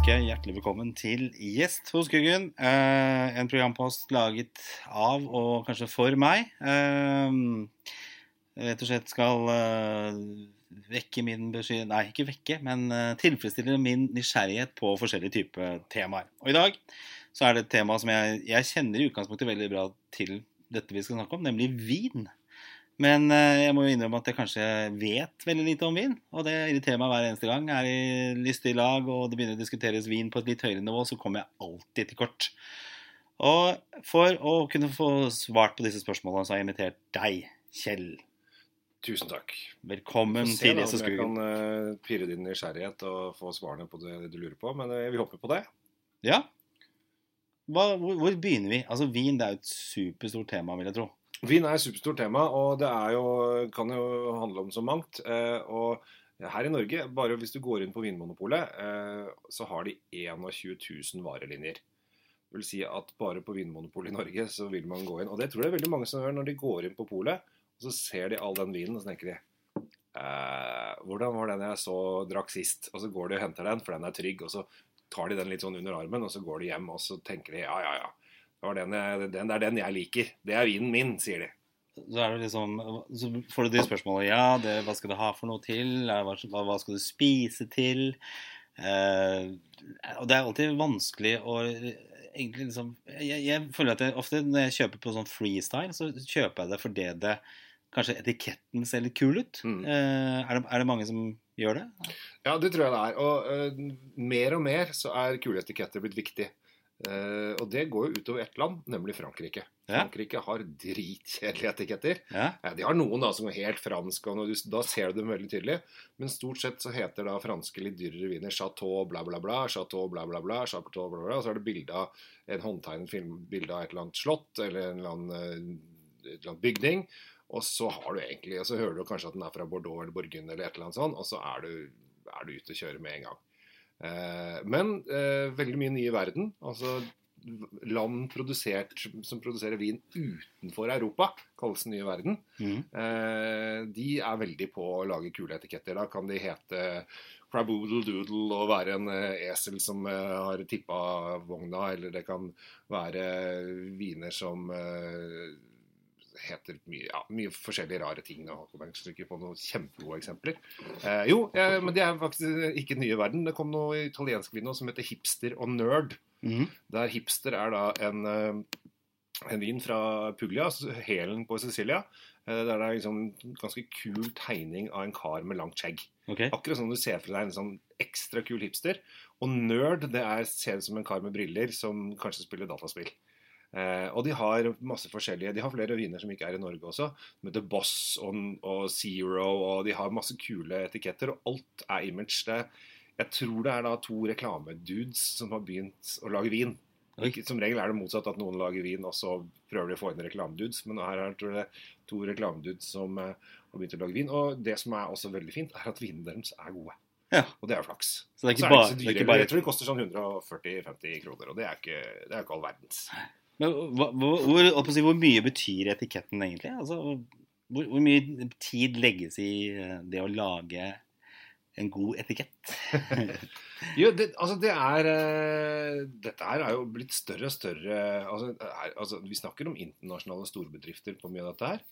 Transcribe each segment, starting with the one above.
ønske hjertelig velkommen til Gjest hos Guggen. Eh, en programpost laget av og kanskje for meg. Eh, rett og slett skal eh, vekke min besky... Nei, ikke vekke, men eh, tilfredsstille min nysgjerrighet på forskjellige typer temaer. Og i dag så er det et tema som jeg, jeg kjenner i utgangspunktet veldig bra til dette vi skal snakke om, nemlig vin. Men eh, jeg må jo innrømme at jeg kanskje vet veldig lite om vin. Og det irriterer meg hver eneste gang. Er i lystig lag og det begynner å diskuteres vin på et litt høyere nivå, så kommer jeg alltid til kort. Og for å kunne få svart på disse spørsmålene, så har jeg invitert deg, Kjell. Tusen takk. Velkommen se til Jesus om jeg kan uh, pirre din nysgjerrighet og få svarene på det du lurer på. Men uh, vi håper på det. Ja? Hva, hvor, hvor begynner vi? Altså, Vin det er jo et superstort tema, vil jeg tro. Vin er et superstort tema, og det jo, kan jo handle om så mangt. Eh, og her i Norge, bare hvis du går inn på Vinmonopolet, eh, så har de 21 000 varelinjer. Det vil si at bare på Vinmonopolet i Norge så vil man gå inn. Og det tror jeg det er veldig mange som gjør når de går inn på polet, og så ser de all den vinen, og så tenker de eh, Hvordan var den jeg så drakk sist? Og så går de og henter den, for den er trygg. Og så tar de den litt sånn under armen, og så går de hjem, og så tenker de ja, ja, ja. Den jeg, den, det er den jeg liker. Det er vinen min, sier de. Så er det liksom Så får du de spørsmålene Ja, det, hva skal du ha for noe til? Hva, hva skal du spise til? Eh, og det er alltid vanskelig å egentlig liksom jeg, jeg føler at jeg, ofte når jeg kjøper på sånn freestyle, så kjøper jeg det fordi det kanskje etiketten ser litt kul ut. Mm. Eh, er, det, er det mange som gjør det? Ja, det tror jeg det er. Og uh, mer og mer så er kuleetiketter blitt viktig. Eh, og det går jo utover ett land, nemlig Frankrike. Ja. Frankrike har dritkjedelige etiketter. Ja. Ja, de har noen da som er helt franske, og du, da ser du dem veldig tydelig. Men stort sett så heter da franske litt dyrere viner Chateau bla, bla, bla, Chateau bla, bla, bla, Chateau bla, bla, og så er det bilde av en håndtegnet film, bilde av et eller annet slott eller en eller annen, eh, et eller annet bygning. Og så har du egentlig, og så hører du kanskje at den er fra Bordeaux eller Bourgogne eller et eller annet sånt, og så er du, er du ute å kjøre med en gang. Eh, men eh, veldig mye nye i verden. Altså land som produserer vin utenfor Europa, kalles den nye verden. mm. Eh, de er veldig på å lage kule etiketter. Da kan de hete Craboodle Doodle og være en esel som eh, har tippa vogna, eller det kan være viner som eh, heter mye, ja, mye forskjellige rare ting. Kommer jeg ikke på noen kjempegode eksempler. Eh, jo, eh, men det er faktisk ikke nye i verden. Det kom noe italiensk vin som heter hipster og nerd. Mm. Der hipster er da en, eh, en vin fra Puglia, hælen på Sicilia. eh, Der det er liksom en ganske kul tegning av en kar med langt skjegg. Okay. Akkurat som du ser for deg en sånn ekstra kul hipster. Og nerd det er, ser ut som en kar med briller som kanskje spiller dataspill. Eh, og de har masse forskjellige De har flere viner som ikke er i Norge også. Som heter Boss og, og Zero, og de har masse kule etiketter. Og alt er image. Det, jeg tror det er da to reklamedudes som har begynt å lage vin. Ikke, som regel er det motsatt at noen lager vin, og så prøver de å få inn reklamedudes. Men her er det to reklamedudes som eh, har begynt å lage vin. Og det som er også veldig fint, er at vinene deres er gode. Ja. Og det er flaks. Så det er Så ikke bare, så dyre. er ikke bare Jeg tror det koster sånn 140-50 kroner, og det er ikke, det er ikke all verdens. Men hvor, hvor, hvor mye betyr etiketten egentlig? Altså, hvor, hvor mye tid legges i eh, det å lage en god etikett? Jo, det, altså det er eh, Dette her er jo blitt større og større altså, er, altså, Vi snakker om internasjonale storbedrifter på mye av dette her.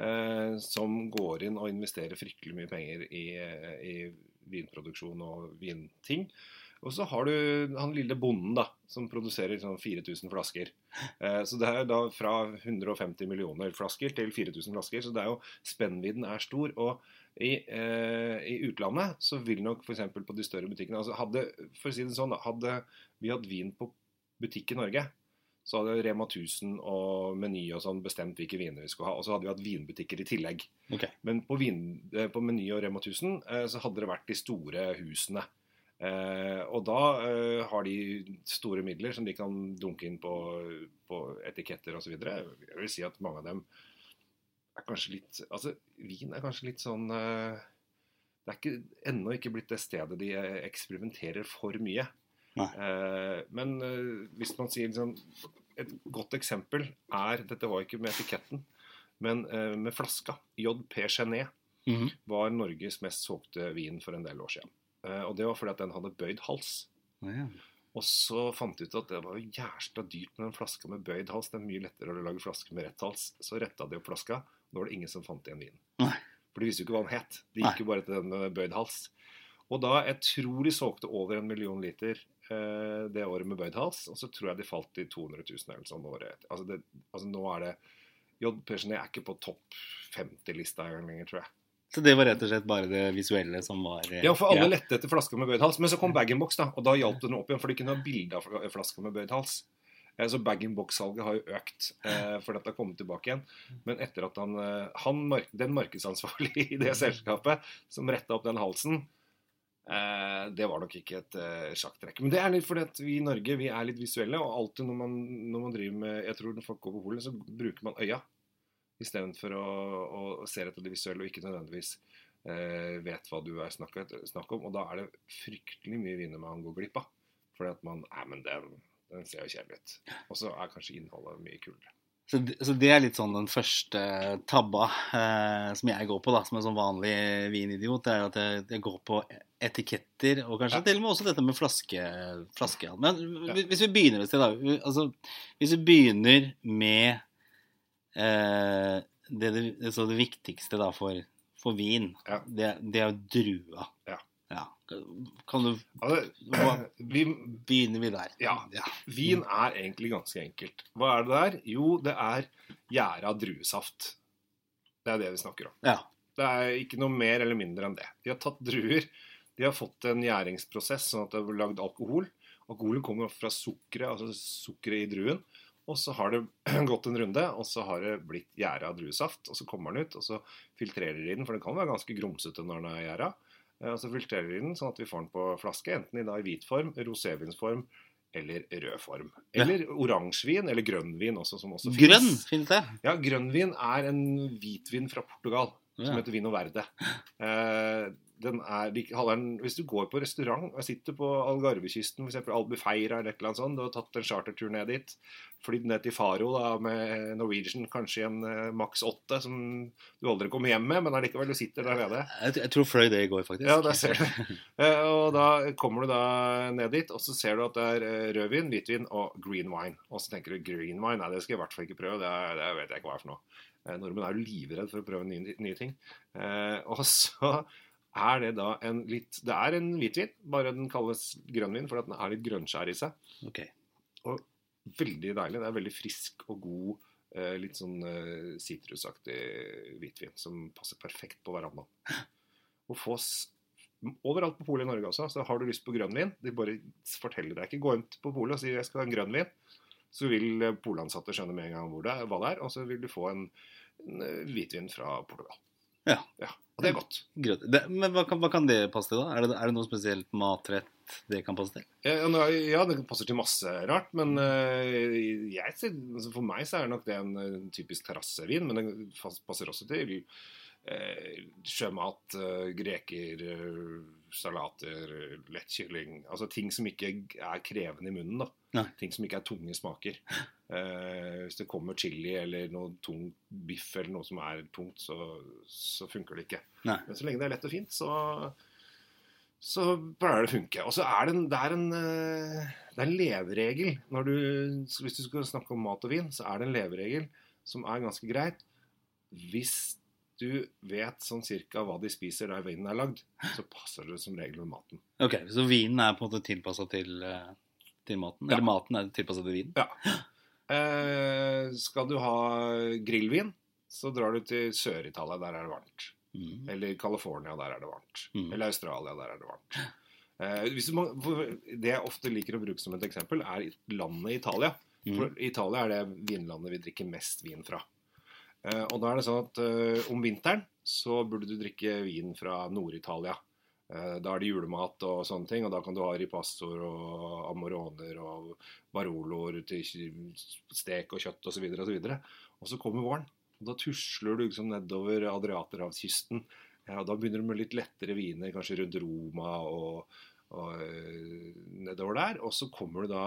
eh, som går inn og investerer fryktelig mye penger i, eh, i vinproduksjon og vinting. Og så har du han lille bonden da, som produserer sånn 4000 flasker. Eh, så det er da fra 150 millioner flasker til 4000 flasker. Så det er jo spennvidden er stor. Og i, eh, i utlandet så vil nok f.eks. på de større butikkene altså hadde, For å si det sånn, hadde vi hatt vin på butikk i Norge, så hadde Rema 1000 og Meny og sånn bestemt hvilke viner vi skulle ha. Og så hadde vi hatt vinbutikker i tillegg. Okay. Men på, vin, eh, på Meny og Rema 1000 eh, så hadde det vært de store husene. Eh, og da eh, har de store midler som de kan dunke inn på, på etiketter osv. Jeg vil si at mange av dem er kanskje litt Altså, vin er kanskje litt sånn eh, Det er ikke, ennå ikke blitt det stedet de eksperimenterer for mye. Eh, men hvis man sier liksom Et godt eksempel er Dette var ikke med etiketten, men eh, med flaska. JP Genet Mhm. var Norges mest solgte vin for en del år siden. Eh, og det var fordi at den hadde bøyd hals. Oh, ja. Og så fant de ut at det var jo jævla dyrt med en flaske med bøyd hals. Det er mye lettere å lage flaske med rett hals. Så retta de opp flaska. Nå var det ingen som fant igjen vinen. Nei. For de visste jo ikke hva den het. De gikk jo bare til den med bøyd hals. Og da, jeg tror de solgte over en million liter eh, det året med bøyd hals. Og så tror jeg de falt i 200 000 eller sånn året etter. Altså, det, altså nå er det J. Persen er ikke på topp 50-lista engang lenger, tror jeg. Så det var rett og slett bare det visuelle som var eh, Ja, for alle ja. lette etter flasker med bøyd hals. Men så kom bag-in-box, da, og da hjalp det noe opp igjen. For de kunne ha bilde av flasker med bøyd hals. Eh, Så bag-in-box-salget har jo økt, eh, for det har kommet tilbake igjen. Men etter at han, eh, han den markedsansvarlige i det selskapet som retta opp den halsen, eh, det var nok ikke et eh, sjakktrekk. Men det er litt fordi at vi i Norge vi er litt visuelle, og alltid når man, når man driver med Jeg tror når folk går på polet, så bruker man øya istedenfor å, å, å se etter det visuelle og ikke nødvendigvis eh, vet hva du er snakk, snakk om. Og da er det fryktelig mye vinner man går glipp av. Fordi at man Nei, men den, den ser jo kjedelig ut. Og så er kanskje innholdet mye kulere. Så, det- så det er litt sånn den første tabba eh, som jeg går på, da, som en sånn vanlig vinidiot. Det er at jeg, jeg går på etiketter, og kanskje Ja. til og med også dette med flaske, flaske. Men Ja. hvis vi begynner et sted, da. Altså, hvis vi begynner med eh, det, det, så det viktigste da for, for vin, Ja. det, det er jo drua. Ja. Ja. Kan du Hva- vi, Begynner vi der? Ja. vin er egentlig ganske enkelt. Hva er det der? Jo, det er gjæra druesaft. Det er det vi snakker om. Ja. Det er ikke noe mer eller mindre enn det. De har tatt druer, de har fått en gjæringsprosess sånn at det er lagd alkohol. Alkoholen kommer fra sukkeret, altså sukkeret i druen. Og så har det gått en runde, og så har det blitt gjæra druesaft. Og så kommer den ut, og så filtrerer de den, for den kan være ganske grumsete når den er gjæra. Eh, Og så filtrerer de den sånn at vi får den på flaske, enten i, da, i hvit form, rosévinsform eller rød form. Ja. Eller oransjevin, eller grønnvin også, som også finnes. Grønn, finnes. finnes det? Ja, grønnvin er en hvitvin fra Portugal som Ja. heter Vino Verde. Eh, den er, de den, hvis du går på restaurant og sitter på Algarvekysten, f.eks. Albufeira eller et eller annet sånt, du har tatt en chartertur ned dit, flydd ned til Faro da, med Norwegian, kanskje en uh, maks 8, som du aldri kommer hjem med, men allikevel, du sitter der nede. Jeg, jeg tror fløy det i går, faktisk. Ja, der ser du. Eh, og da kommer du da ned dit, og så ser du at det er eh, rødvin, hvitvin og green wine. Og så tenker du green wine, nei, det skal jeg i hvert fall ikke prøve, det, er, det vet jeg ikke hva er for noe. Nordmenn er jo livredd for å prøve nye, nye ting. Eh, og så er det da en litt Det er en hvitvin, bare den kalles grønnvin, for den er litt grønnskjær i seg. Ok. Veldig deilig. Det er veldig frisk og god, eh, litt sånn eh, sitrusaktig hvitvin som passer perfekt på verandaen. Og fås overalt på polet i Norge også. Så har du lyst på grønnvin, de bare forteller deg ikke. Gå inn på polet og si 'jeg skal ha en grønnvin'. Så vil eh, polansatte skjønne med en gang hvor det er, hva det er, og så vil du få en, en hvitvin fra Portugal. Ja. Og det er godt. Det, men hva kan, hva kan det passe til, da? Er det, er det noe spesielt matrett det kan passe til? Ja, ja, det passer til masse rart, men eh, jeg, altså for meg så er det nok det en, typisk terrassevin. Men det passer også til eh, sjømat, eh, greker, salater, lett kylling. Altså ting som ikke er krevende i munnen. da. Nei. Ting som ikke er tunge smaker. Uh, hvis det kommer chili eller noe tung biff eller noe som er tungt, så, så funker det ikke. Nei. Men så lenge det er lett og fint, så så pleier det å funke. Og så er det en, det er en, eh, det er en leveregel. Når du, hvis du skal snakke om mat og vin, så er det en leveregel som er ganske greit. Hvis du vet sånn cirka hva de spiser der vinen er lagd, så passer det som regel med maten. Ok, Så vinen er på en måte tilpassa til, eh, til maten? Ja. Eller maten er tilpassa til vinen? Eh, skal du ha grillvin, så drar du til Sør-Italia. Der er det varmt. Mm. Eller California, der er det varmt. Mm. Eller Australia, der er det varmt. Eh, du det jeg ofte liker å bruke som et eksempel, er landet Italia. Mm. For Italia er det vinlandet vi drikker mest vin fra. Eh, og da er det sånn at eh, om vinteren så burde du drikke vin fra Nord-Italia. Eh, da er det julemat og sånne ting, og da kan du ha ripastor og amoroner og baroloer til stek og kjøtt osv. Og, så videre. og så kommer våren. Og da tusler du liksom nedover Adriaterhavskysten. Ja, og da begynner du med litt lettere viner, kanskje rundt Roma og, og nedover der. Og så kommer du da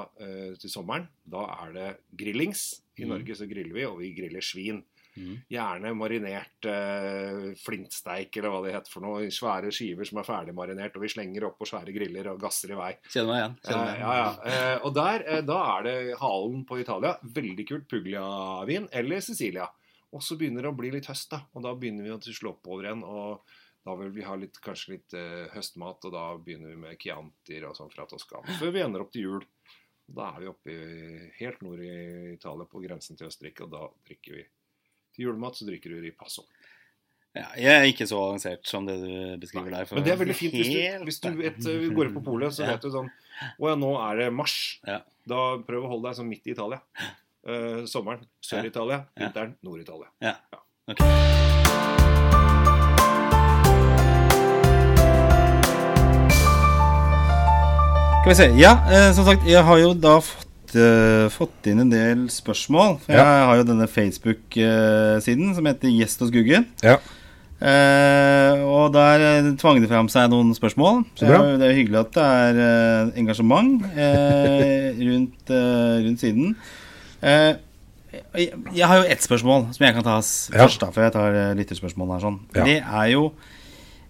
til sommeren. Da er det grillings. I Mm. Norge så griller vi, og vi griller svin. Mhm. Gjerne marinert eh, flintsteik, eller hva det heter for noe. Svære skiver som er ferdig marinert, og vi slenger opp på svære griller og gasser i vei. Kjenner meg igjen. Kjenner meg Eh, ja, ja. Eh, og der, eh, da er det halen på Italia. Veldig kult. Puglia-vin eller Sicilia. Og så begynner det å bli litt høst, da. Og da begynner vi å slå opp over igjen. Og da vil vi ha litt, kanskje litt eh, høstmat, og da begynner vi med Chiantier og sånn fra Toskana. Før vi ender opp til jul. Da er vi oppe i, helt nord i Italia, på grensen til Østerrike, og da drikker vi til julemat så drikker du ripasso. Ja, jeg er ikke så avansert som det du beskriver der. for Men det er veldig fint hvis du, hvis du vet, vi går på polet, så vet du sånn Å ja, nå er det mars. Ja. Da prøv å holde deg sånn midt i Italia. Uh, sommeren Sør-Italia, Ja. vinteren Nord-Italia. Ja. Ok. Skal vi se. Ja, eh, som sagt, jeg har jo da fått, eh, fått inn en del spørsmål. For Ja. Jeg har jo denne Facebook-siden som heter Gjest hos Guggen. Ja. Uh, og der eh, tvang det fram seg noen spørsmål. Så. Det er jo hyggelig at det er engasjement rundt, rundt siden. Jeg, jeg har jo ett spørsmål som jeg kan ta Ja. først, da, før jeg tar eh, lytterspørsmål her. sånn. Det er jo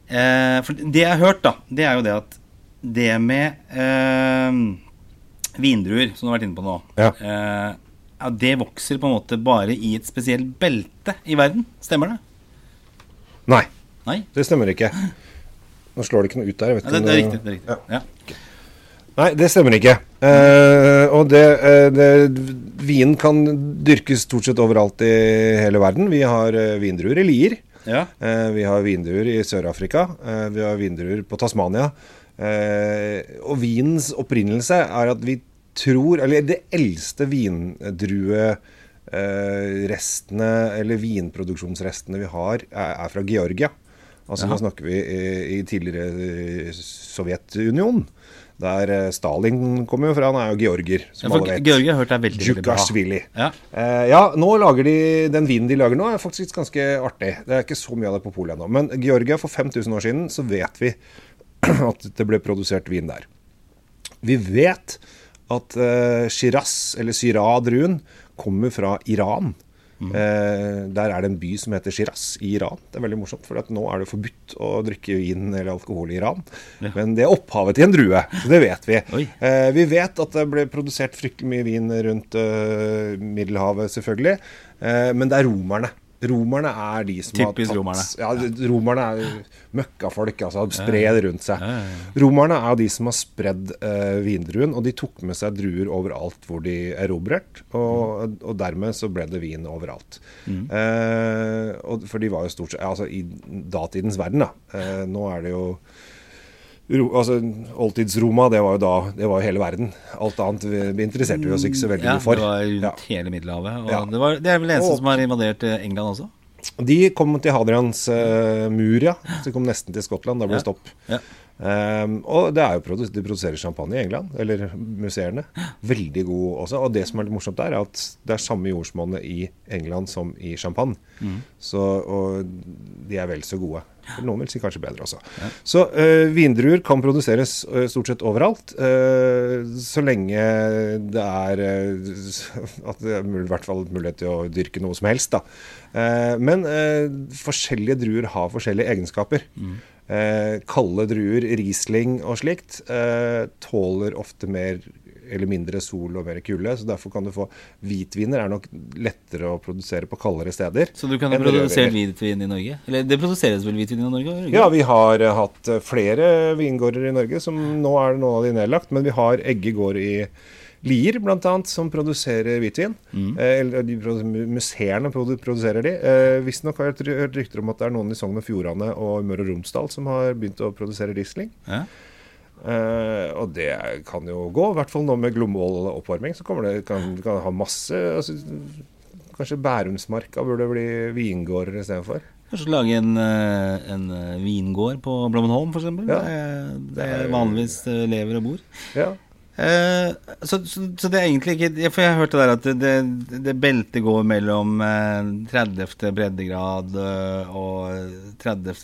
For det jeg har hørt, da, det er jo det at det med vindruer, som du har vært inne på nå, Ja. eh, ja, det vokser på en måte bare i et spesielt belte i verden. Stemmer det? Nei, Nei? det stemmer ikke. Nå slår det ikke noe ut der. Ja, det, det er riktig. det er riktig. Ja. Nei, det stemmer ikke. Eh, og det, eh, det Vin kan dyrkes stort sett overalt i hele verden. Vi har eh, vindruer i Lier. Ja. Eh, vi har vindruer i Sør-Afrika. Eh, vi har vindruer på Tasmania. Eh, og vinens opprinnelse er at vi tror Eller det eldste vindruerestene, eller vinproduksjonsrestene vi har, er, fra Georgia. Altså. Nå snakker vi i, tidligere eh, Sovjetunionen. Der eh, Stalin kommer jo fra. Han er jo georger, Ja, som for alle vet. Georgia har hørt er veldig. Djukasjvili. Ja. Eh, ja, nå lager de Den vinen de lager nå, er faktisk ganske artig. Det er ikke så mye av det på polet ennå. Men Georgia, for 5000 år siden, så vet vi at det ble produsert vin der. Vi vet at eh, Shiraz, eller Syrah-druen, kommer fra Iran. Eh, der er det en by som heter Shiraz i Iran. Det er veldig morsomt, for at nå er det forbudt å drikke vin eller alkohol i Iran. Ja. Men det er opphavet til en drue, så det vet vi. Eh, vi vet at det ble produsert fryktelig mye vin rundt eh, Middelhavet, selvfølgelig. Eh, men det er romerne. Romerne er de som Typisk har tatt romerne. Ja, romerne er møkkafolk, altså. Spred rundt seg. Romerne er de som har spredd eh, vindruen, og de tok med seg druer overalt hvor de erobret. Og, og dermed så ble det vin overalt. Eh, og, for de var jo stort sett Altså i datidens verden, da. Eh, nå er det jo altså, Oldtids-Roma, det var jo da Det var jo hele verden. Alt annet interesserte vi oss ikke så veldig Ja, mye for. det var rundt Ja. hele Middelhavet. Og Ja. det, var, det er vel eneste Og- som har invadert eh, England også? De kom til Hadrians uh, mur, ja. Så de kom nesten til Skottland. Da ble det Ja. stopp. Ja. Um, og det er jo produs de produserer champagne i England, eller museene. Veldig god også. Og det som er litt morsomt der, er at det er samme jordsmonnet i England som i champagne. Mm. Så, og de er vel så gode. Noen vil si kanskje bedre også. Så uh, vindruer kan produseres uh, stort sett overalt, uh, så lenge det er At det er mulig, i hvert fall mulighet til å dyrke noe som helst, da. Men forskjellige druer har forskjellige egenskaper. Eh, kalde druer, Riesling og slikt, tåler ofte mer eller mindre sol og mer kulde. Så derfor kan du få Hvitviner er nok lettere å produsere på kaldere steder. Så du kan produsere hvitvin i Norge? Eller det produseres vel hvitvin i Norge? Ja, vi har eh, hatt eh, flere vingårder i Norge. som Nå er det noen av de nedlagt, men vi har Egge gård i Lier, annet, som produserer hvitvin. Mm. Eh, de Museene produserer de. Eh, Visstnok har jeg hørt rykter om at det er noen i Sogn og Fjordane og Møre og Romsdal som har begynt å produsere Riesling. Ja. Eh, og det kan jo gå, i hvert fall nå med global oppvarming. Så kommer det, kan, kan ha masse altså, Kanskje Bærumsmarka burde bli vingårder istedenfor. Kanskje lage en, eh, en eh, vingård på Blommenholm, f.eks.? Ja. Det, Det er vanligvis lever og bor. Ja. Eh, så, så, så det er egentlig ikke ja, For jeg har hørt det der at det, det, det beltet går mellom eh, 30. breddegrad eh, og 30.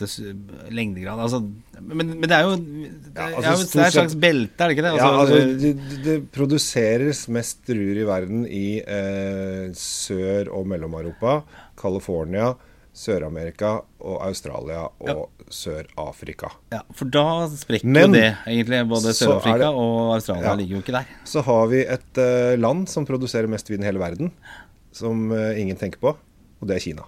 lengdegrad. Altså, men, men det er jo det, Ja, altså, jo- det er et slags belte, er det ikke det? ja, Altså, altså, det, det- det produseres mest druer i verden i eh, Sør- og Mellom-Europa. California, Sør-Amerika og Australia og Sør-Afrika. Ja, For da sprekker Men- jo det, egentlig. Både Sør-Afrika og Australia Ja. ligger jo ikke der. Så har vi et uh, land som produserer mest vin i hele verden, som uh, ingen tenker på, og det er Kina.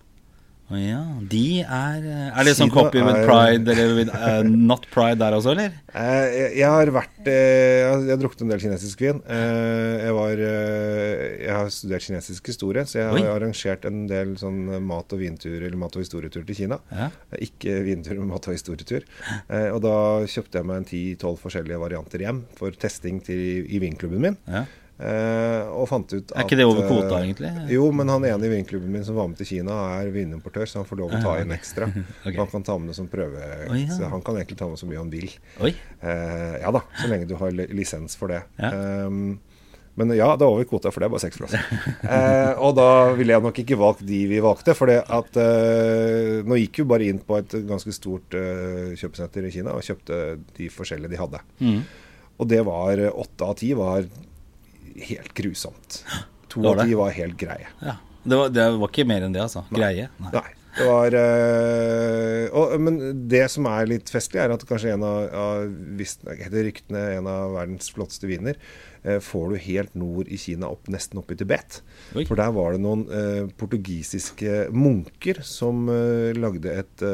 Å ja. De er Er det sånn copy with pride eller with uh, not pride der også, eller? Eh, jeg, jeg har vært eh, Jeg har, drukket en del kinesisk vin. Eh, jeg, var, eh, jeg har studert kinesisk historie, så jeg har Oi. arrangert en del sånn mat- og vintur eller mat- og historietur til Kina. Ja. Eh, Ikke vintur, men mat- og historietur. Eh, og da kjøpte jeg meg en 10-12 forskjellige varianter hjem for testing til, i vinklubben min. ja. Eh, og fant ut at Er ikke det over eh, kvota, egentlig? Jo, men han ene i vinklubben min som var med til Kina, er vinimportør, så han får lov å ta inn ekstra. okay. Han kan ta med det som prøve. Oh, ja. Så han kan egentlig ta med så mye han vil. Oi. Eh, ja da, så lenge du har lisens for det. Ja. Um, men ja, det er over kvota, for det er bare seks plasser. eh, og da ville jeg nok ikke valgt de vi valgte, for det at eh, Nå gikk vi bare inn på et ganske stort eh, kjøpesenter i Kina og kjøpte de forskjellige de hadde. Mm. Og det var åtte av ti var helt grusomt. To av de var helt greie. Ja. Det var, det var ikke mer enn det, altså. Greie. Nei. Nei. Det var øh, og, Men det som er litt festlig, er at kanskje en av, av etter ryktene en av verdens flotteste viner øh, får du helt nord i Kina, opp, nesten opp i Tibet. Oi. For der var det noen øh, portugisiske munker som lagde et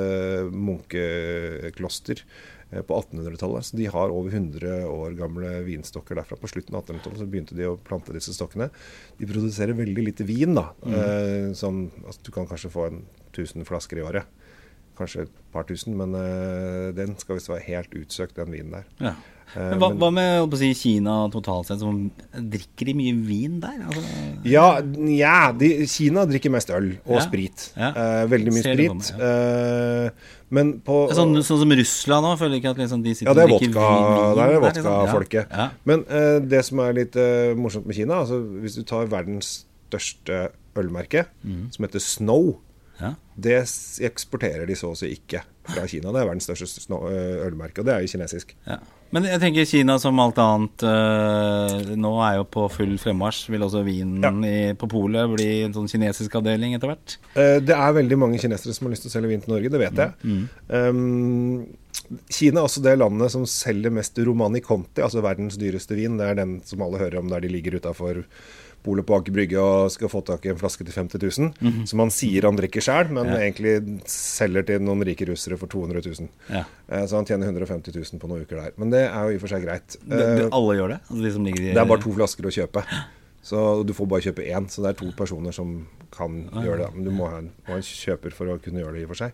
munkekloster på 1800-tallet. Så de har over 100 år gamle vinstokker derfra. På slutten av 1800-tallet så begynte de å plante disse stokkene. De produserer veldig lite vin, da. Eh, sånn, altså, du kan kanskje få en 1000 flasker i året. Kanskje et par tusen, men eh, den skal visst være helt utsøkt, den vinen der. Ja. Eh, Men hva, hva med si, Kina totalt sett? Som, drikker de mye vin der? Altså, Ja, ja de, Kina drikker mest øl og Ja, sprit. ja. Eh, veldig mye Ser det for sprit. Eh, men på sånn, sånn som Russland òg, føler jeg ikke at liksom de sitter Ja, det er og drikker vodka. vin- Der er det liksom. Men uh, det som er litt morsomt med Kina, altså hvis du tar verdens største ølmerke, som heter Snow, Ja. det eksporterer de så å si ikke fra Kina. Det er verdens største ølmerke, og det er jo kinesisk. Ja. Men jeg tenker Kina som alt annet øh, Nå er jo på full fremmarsj. Vil også vinen i, på polet bli en sånn kinesisk avdeling etter hvert? Det er veldig mange kinesere som har lyst til å selge vin til Norge, det vet jeg. Um, Kina er også det landet som selger mest Romani Conti, altså verdens dyreste vin. Det er den som alle hører om der de ligger utafor polet på Aker Brygge og skal få tak i en flaske til 50 000. Som han sier han drikker sjøl, men Ja. egentlig selger til noen rike russere for 200 000. Ja. Eh, Så han tjener 150 000 på noen uker der. Men det er jo i og for seg greit. Det, det, Eh, alle gjør det? Altså de i det er bare to flasker å kjøpe. Så du får bare kjøpe én. Så det er to personer som kan gjøre det. Men du må ha en, må ha en kjøper for å kunne gjøre det i og for seg.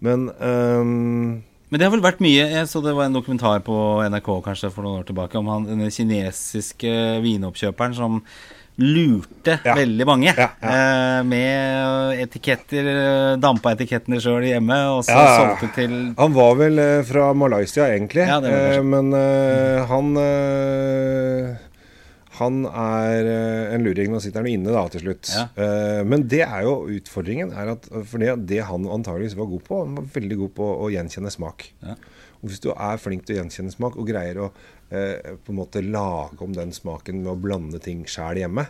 Men um, Men det har vel vært mye Jeg så det var en dokumentar på NRK kanskje for noen år tilbake om han, den kinesiske vinoppkjøperen som lurte Ja. veldig mange Ja, eh, med etiketter, dampa etikettene sjøl hjemme, og så Ja, ja, ja. solgte til han var vel eh, fra Malaysia, egentlig. Ja, Eh, men eh, han Han er en luring. Nå sitter han inne da til slutt. Ja. Eh, men det er jo utfordringen. Er at, for det, det han antageligvis var god på, han var veldig god på å gjenkjenne smak. Ja. Og Hvis du er flink til å gjenkjenne smak og greier å eh, på en måte lage om den smaken med å blande ting sjæl hjemme,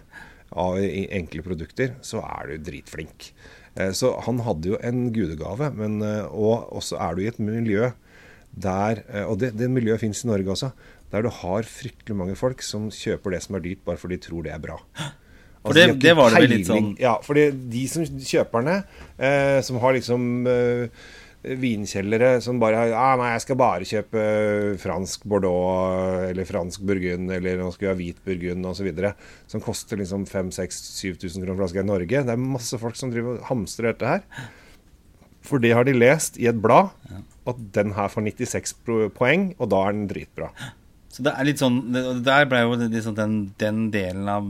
av enkle produkter, så er du dritflink. Eh, så han hadde jo en gudegave, men, eh, og også er du i et miljø der Og det, det miljøet fins i Norge også. Der du har fryktelig mange folk som kjøper det som er dyrt, bare fordi de tror det er bra. Altså, det- de det var det vel litt sånn- Ja, fordi de som kjøperne, eh, som har liksom eh, vinkjellere som bare ah, Nei, jeg skal bare kjøpe fransk Bordeaux eller fransk Burgund eller nå skal vi ha hvit Burgund osv. Som koster liksom 5000-7000 kroner flaska i Norge. Det er masse folk som driver og hamstrer dette her. For det har de lest i et blad, at den her får 96 poeng, og da er den dritbra. Så det er litt sånn Der ble jo liksom den, den delen av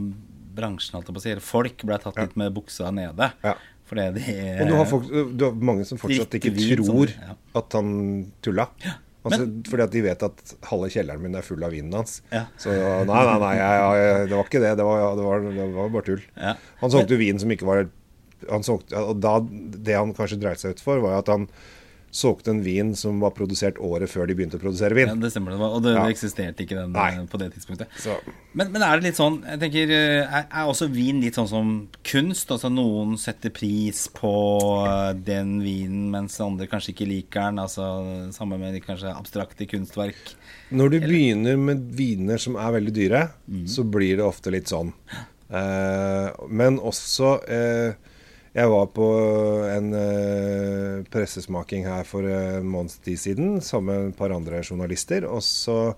bransjen, holdt jeg på å si, folk, ble tatt litt med buksa nede. Ja. Fordi de Og du har, folk, du har mange som fortsatt ikke tror sånn, ja. at han tulla. Altså, fordi at de vet at halve kjelleren min er full av vinen hans. Ja. Så nei, nei, nei, jeg, det var ikke det. Det var, det var, det var bare tull. Ja. Han solgte vin som ikke var han solgte, Og da, det han kanskje dreit seg ut for, var at han solgte en vin som var produsert året før de begynte å produsere vin. Ja, det stemmer. det var- Og det, Ja. eksisterte ikke den Nei. eh, på det tidspunktet. Så, Men, men er det litt sånn Jeg tenker, eh, er, er også vin litt sånn som kunst? Altså Noen setter pris på eh, den vinen, mens andre kanskje ikke liker den. Altså Samme med kanskje abstrakte kunstverk. når du begynner med viner som er veldig dyre, Mm. så blir det ofte litt sånn. Eh, men også eh, Jeg var på en uh, pressesmaking her for en måneds tid siden sammen med et par andre journalister. Og så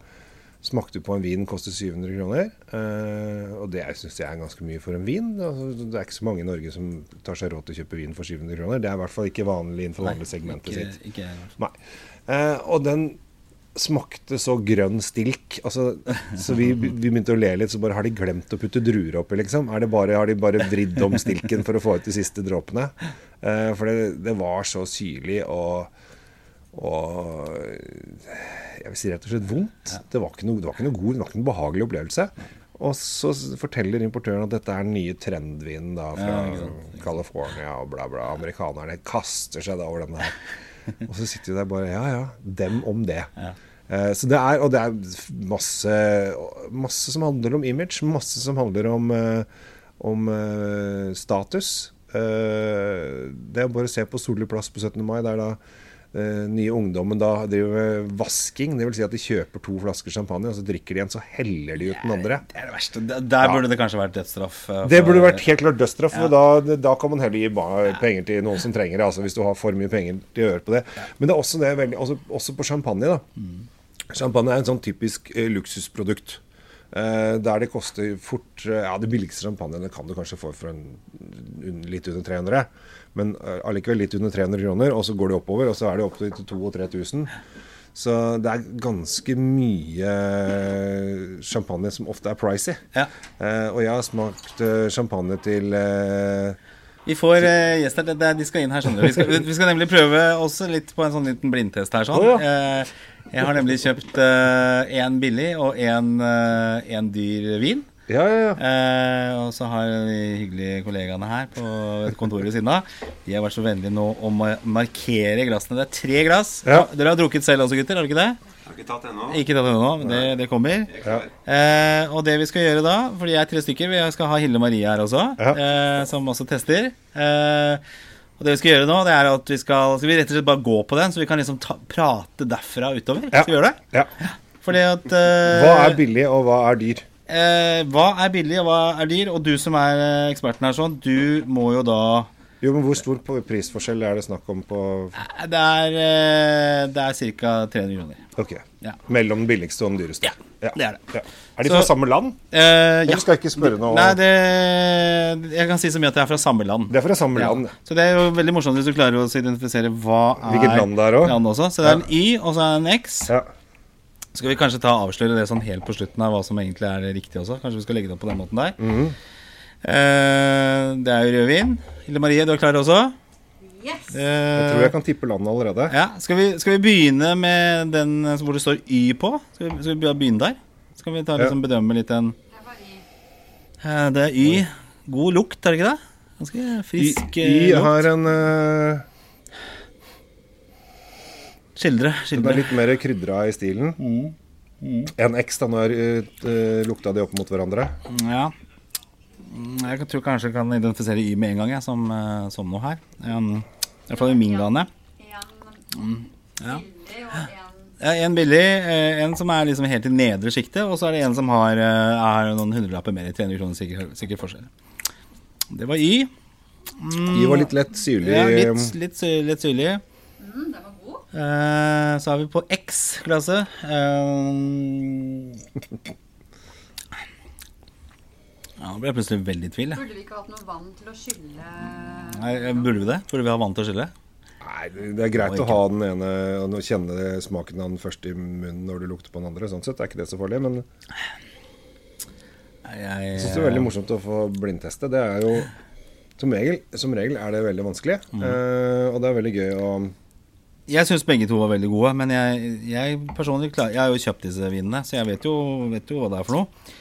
smakte du på en vin, koster 700 kroner. Uh, og det syns jeg er ganske mye for en vin. Altså, det er ikke så mange i Norge som tar seg råd til å kjøpe vin for 700 kroner. Det er i hvert fall ikke vanlig innenfor vanlig segmentet ikke, sitt. ikke, Nei. Uh, og den smakte så grønn stilk. Altså, så vi, vi begynte å le litt, så bare har de glemt å putte druer oppi, liksom? Er det bare, har de bare vridd om stilken for å få ut de siste dråpene? Eh, for det, det var så syrlig og og jeg vil si rett og slett vondt. Det var ikke noe, det var ikke noe god, det var ikke noe behagelig opplevelse. Og så forteller importøren at dette er den nye trendvinen da fra Ja, California og bla, bla. Amerikanerne kaster seg da over denne her. Og så sitter vi der bare Ja, ja, dem om det. Ja. Eh, så det er, og det er masse, masse som handler om image, masse som handler om, eh, om eh, status. Det er bare å se på Solli plass på 17. mai, der da nye ungdommen da driver med vasking. Det vil si at de kjøper to flasker champagne, og så drikker de en, så heller de ut den andre. Det er det verste. Der, der Ja. burde det kanskje vært dødsstraff. eh, Det burde vært helt klart dødsstraff. Ja. Da, da kan man heller gi penger til noen som trenger det. Altså Hvis du har for mye penger til å gjøre på det. Men det er også, det veldig, også, også på champagne. da Champagne er en sånn typisk eh, luksusprodukt. Eh, der det koster fort eh, Ja, det billigste champagnene kan du kanskje få for en, un, litt under 300. Men eh, allikevel litt under 300 kroner, og så går det oppover, og så er det opp til 2000-3000. Så det er ganske mye eh, champagne som ofte er pricy. Ja. Eh, og jeg har smakt champagne til eh, Vi får eh, gjester. De skal inn her, skjønner du. Vi skal, vi skal nemlig prøve også litt på en sånn liten blindtest her. sånn. ja Eh, jeg har nemlig kjøpt én billig og én dyr vin. Ja, ja, ja. Eh, og så har de hyggelige kollegaene her på kontoret ved siden av De har vært så vennlige nå å markere glassene. Det er tre glass. Ja. Dere har drukket selv også, gutter? Har dere ikke det? Jeg Har ikke tatt ennå. Ikke tatt ennå, men det, det kommer. Eh, og det vi skal gjøre da, fordi jeg er tre stykker Vi skal ha Hilde Marie her også, Ja. eh, som også tester. Eh, og det vi skal gjøre nå, det er at vi skal Skal vi rett og slett bare gå på den, så vi kan liksom ta, prate derfra utover? Ja. Skal vi gjøre det? ja. Fordi at uh, Hva er billig, og hva er dyr? Uh, hva er billig, og hva er dyr? Og du som er eh, eksperten her sånn, du må jo da Jo, men Hvor stor prisforskjell er det snakk om på eh, Det er, eh, det er ca. 300 kroner. Ok. Ja. Mellom den billigste og den dyreste? Ja, det er det. Ja. Er de Så- fra samme land? Eh, Jeg skal ikke spørre noe Nei, det Jeg kan si så mye at det er fra samme land. Det er fra samme Ja. land. Så det er jo veldig morsomt hvis du klarer å identifisere hva er Hvilket land det er også. land også. Så det er en Y, og så er det en X. Ja. Skal vi kanskje ta avsløre det sånn helt på slutten av hva som egentlig er riktig også? Kanskje vi skal legge det opp på den måten der. Mm. Uh, det er jo rødvin. Hilde Marie, du er klar også? Yes. Eh, Jeg tror jeg kan tippe landet allerede. ja, skal vi, skal vi begynne med den hvor det står Y på? Skal vi, skal vi begynne der? Skal vi ta liksom bedømme litt den Det er. Eh, er Y. God lukt, er det ikke det? Ganske Y, frisk y eh, lukt. har en uh, Skildre. Den er litt mer krydra i stilen. Mm. En X, da. Nå er uh, lukta de opp mot hverandre. Ja. Mm, Jeg tror kanskje jeg kan identifisere Y med en gang, jeg, som, uh, som noe her. Um, I hvert fall i min gane. En Ja. En Ja, En billig, eh, en som er liksom helt i nedre sjiktet, og så er det en som har, eh, er noen hundrelapper mer. i 300 kroner sikkert, sikkert forskjell. Det var Y. Mm, Y var litt lett syrlig. Ja, litt, litt, sy- litt syrlig. mm, Den var god. Eh, så er vi på X-klasse. Eh, ja, nå ble jeg plutselig veldig i tvil. Burde vi ikke hatt noe vann til å skylle Nei, Burde vi det? Burde vi ha vann til å skylle? Nei, det er greit å ha den ene og kjenne smaken av den første i munnen når du lukter på den andre. Sånn sett er ikke det så farlig. Men jeg syns det er veldig morsomt å få blindteste. Det er jo som regel, som regel er det veldig vanskelig. Eh, og det er veldig gøy å Jeg syns begge to var veldig gode, men jeg, jeg personlig klar, Jeg har jo kjøpt disse vinene, så jeg vet jo, vet jo hva det er for noe.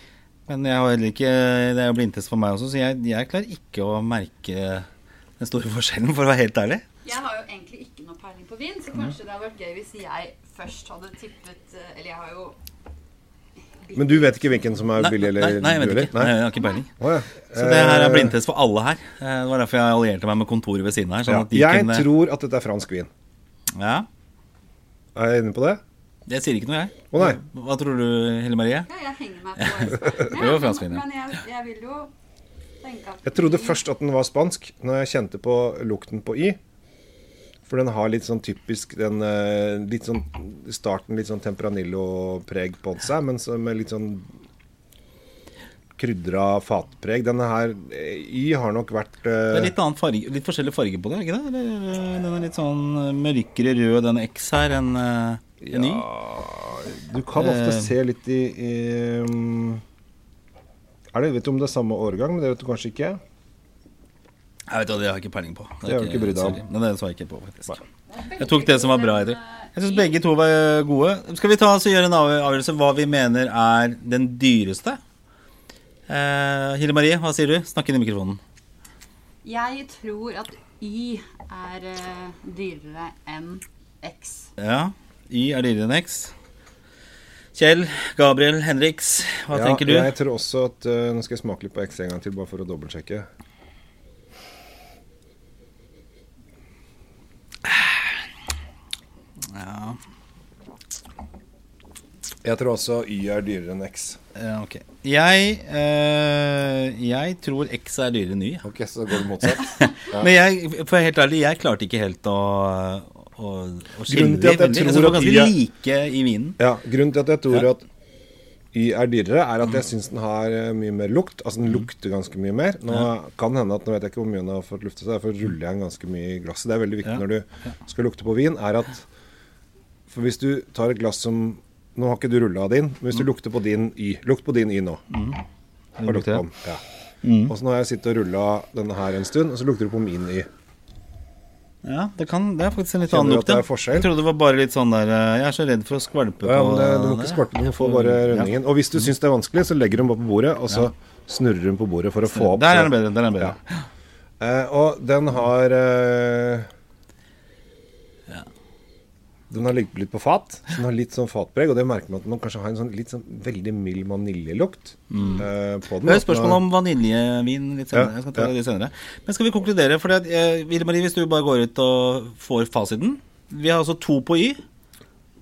Men jeg har heller ikke det er jo blindtest for meg også, så jeg, jeg klarer ikke å merke den store forskjellen, for å være helt ærlig. Jeg har jo egentlig peiling på vin, så kanskje det hadde vært gøy hvis jeg først hadde tippet eh, Eller jeg har jo Men du vet ikke hvilken som er billig, eller nei, nei, jeg vet ikke. Nei, jeg har ikke peiling. Oh, ja. Så det her er Eh, blindtest for alle her. Eh, Det var derfor jeg allierte meg med kontoret ved siden her. Sånn ja. at de Jeg kunne tror at dette er fransk vin. Ja, Er jeg inne på det? jeg sier ikke noe, jeg. Å nei. Hva tror du, Helle Marie? Ja, jeg henger meg på Det var fransk vin, ja. Men jeg, jeg vil jo tenke at Jeg trodde først at den var spansk, når jeg kjente på lukten på i. For den har litt sånn typisk den eh, Litt sånn starten litt sånn Temperanillo-preg på seg, men med litt sånn krydra fatpreg. Denne her eh, Y har nok vært Det eh, er litt, annen farge, litt forskjellig farge på det, ikke det? Eller, Den er litt sånn mørkere rød, den X her, enn en Y. Du kan ofte uh, se litt i, i um, er det, Vet du om det er samme årgang? Men det vet du kanskje ikke? Jeg vet hva, det har jeg ikke peiling på. Det har du ikke brydd deg om. det så jeg ikke på, faktisk. Jeg tok det som var bra i det. Jeg syns begge to var eh, gode. Skal vi ta oss og gjøre en avgjørelse hva vi mener er den dyreste? Eh, Hille Marie, hva sier du? Snakk inn i mikrofonen. Jeg tror at Y er eh, dyrere enn X. Ja. Y er dyrere enn X. Kjell, Gabriel, Henriks, hva Ja, tenker du? Jeg tror også at eh, Nå skal jeg smake litt på X en gang til, bare for å dobbeltsjekke. Ja, Jeg tror også Y er dyrere enn X. ja, ok. Jeg, eh, jeg tror X er dyrere enn Y. Ok, så går det motsatt. Ja. Men jeg, for helt ærlig, jeg klarte ikke helt å, å, å skille jeg veldig. Jeg synes var ganske er- like i vinen. Ja, Grunnen til at jeg tror Ja. at Y er dyrere, er at jeg syns den har eh, mye mer lukt. Altså den lukter ganske mye mer. Nå kan hende at nå vet jeg ikke hvor mye den har fått lufte seg, derfor ruller jeg den ganske mye i glasset. Det er veldig viktig Ja. når du skal lukte på vin, er at For hvis du tar et glass som Nå har ikke du rulla din, men hvis du lukter på din Y Lukt på din Y nå. Mm. lukter lukter på den? Ja. Og så nå har jeg sittet og rulla denne her en stund, og så lukter du på min Y. Ja, det, kan, det er faktisk en litt Kjenner annen du lukt. Jeg trodde det var bare litt sånn der eh, Jeg er så redd for å skvalpe Ja, på det, du må ikke skvalpe, du får bare rundingen. Og hvis du syns det er vanskelig, så legger du den bare på bordet, og så snurrer du den på bordet for å få opp Der er den bedre. Der er den bedre. Eh, og den har eh, Den har ligget litt på fat. Så den har litt sånn fatpreg, og det merker man at man kanskje har en sånn litt sånn veldig mild vaniljelukt eh, på den. Det er et spørsmål om vaniljevin litt senere. Ja, Jeg skal ta det litt senere. Men skal vi konkludere? For eh, Ville Marie, hvis du bare går ut og får fasiten Vi har altså to på Y.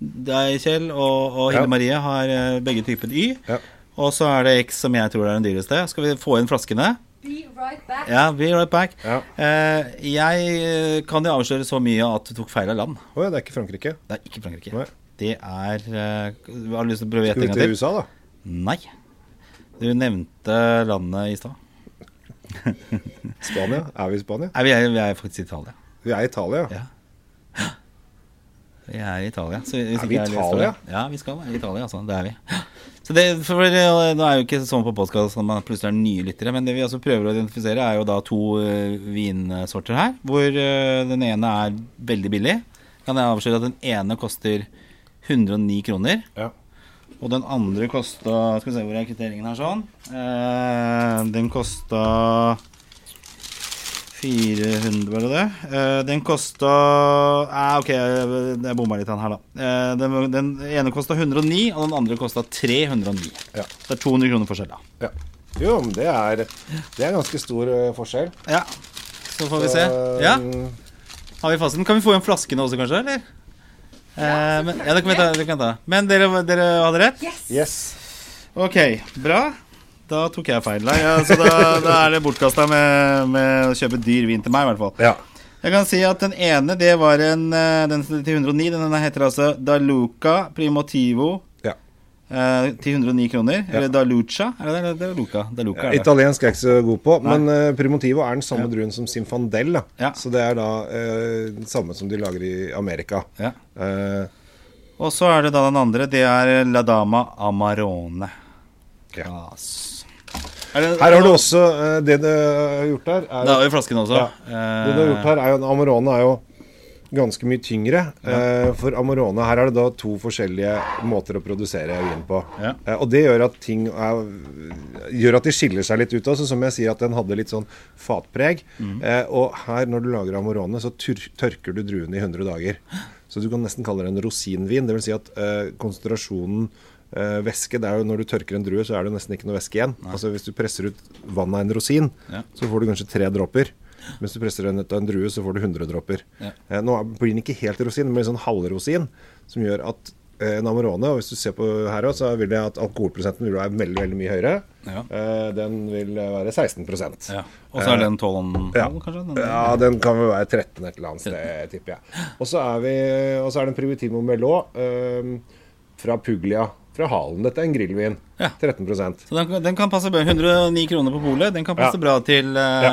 Deg, Kjell, og, og Hilde Ja. Marie har eh, begge typer Y. Ja. Og så er det X som jeg tror er den dyreste. Skal vi få inn flaskene? Be right back. Ja, be right back. Ja. Eh, jeg eh, kan jo avsløre så mye at du tok feil av land. Å ja, det er ikke Frankrike. Det er ikke Frankrike. Nei. Det er eh, Har du lyst til å prøve å gjette Skal en vi gang til til? USA, da? Nei. Du nevnte landet i stad. Spania? Er vi i Spania? Nei, vi er, vi er faktisk i Italia. Vi er i Italia. Ja. Vi er i Italia. Så hvis Er vi i Italia? Ja, vi skal være i Italia, altså. Det er vi. Så det, for, Nå er jo ikke sånn på podkast at man plutselig er nye lyttere, men det vi altså prøver å identifisere, er jo da to eh, vinsorter her. Hvor eh, den ene er veldig billig. Kan jeg avsløre at den ene koster 109 kroner. Ja. Og den andre kosta Skal vi se hvor er kvitteringen her sånn. Eh, den kosta 400, var det det? Eh, den kosta eh, Ok, jeg bomma litt her, da. Eh, den, den ene kosta 109, og den andre kosta 309. Ja. Det er 200 kroner forskjell, da. ja. Jo, men det er, det er ganske stor eh, forskjell. Ja. Så får vi se. Ja, Har vi fasiten? Kan vi få igjen flaskene også, kanskje? eller? Eh, men, ja, det kan vi ta. Det kan ta. Men dere, dere hadde rett? Yes! yes. Ok, bra. Da tok jeg feil der. Ja, så da, da er det bortkasta med, med å kjøpe dyr vin til meg, i hvert fall. Ja. Jeg kan si at den ene, det var en eh, Den til 109. Den heter altså Daluca Primotivo ja. eh, til 109 kroner. Eller Daluca. Er det det? Daluca. Daluca er det. Italiensk er jeg ikke så god på, men uh, Primotivo er den samme druen som. Ja. Så det er da uh, den samme som de lager i Amerika. Ja. Uh, Og så er det da den andre. Det er La Dama Amarone. Ja. Glas. Er her har du også eh, Det du har gjort her, er Det har jo flasken også. Ja. Det du har gjort her er jo Amarone er jo ganske mye tyngre. Eh, for Amorone her er det da to forskjellige måter å produsere vin på. Ja. Eh, og det gjør at ting er, gjør at de skiller seg litt ut også. Som jeg sier, at den hadde litt sånn fatpreg. Eh, og her, når du lager Amorone, så tørker du druene i 100 dager. Så du kan nesten kalle det en rosinvin. Det vil si at konsentrasjonen eh, væske det er jo Når du tørker en drue, så er det nesten ikke noe væske igjen. Altså Hvis du presser ut vann av en rosin, Ja. så får du kanskje tre dråper. Hvis du presser den ut av en drue, så får du 100 dråper. Ja. Uh, nå blir den ikke helt rosin, men en sånn halvrosin, som gjør at uh, en Amarone Og hvis du ser på her også, så vil det at alkoholprosenten vil være veldig veldig mye høyere. Ja. Den vil være 16 Ja. Og så er den 12,5, ja. kanskje? Den, ja, den kan vel være 13 et eller annet sted, tipper jeg. Og så er, vi, er det en Primitivo Melot fra Puglia, fra Halen. Dette er en grillvin. Ja. 13% Så den, den kan passe bra. 109 kroner på polet. Den kan passe Ja. bra til, uh, Ja.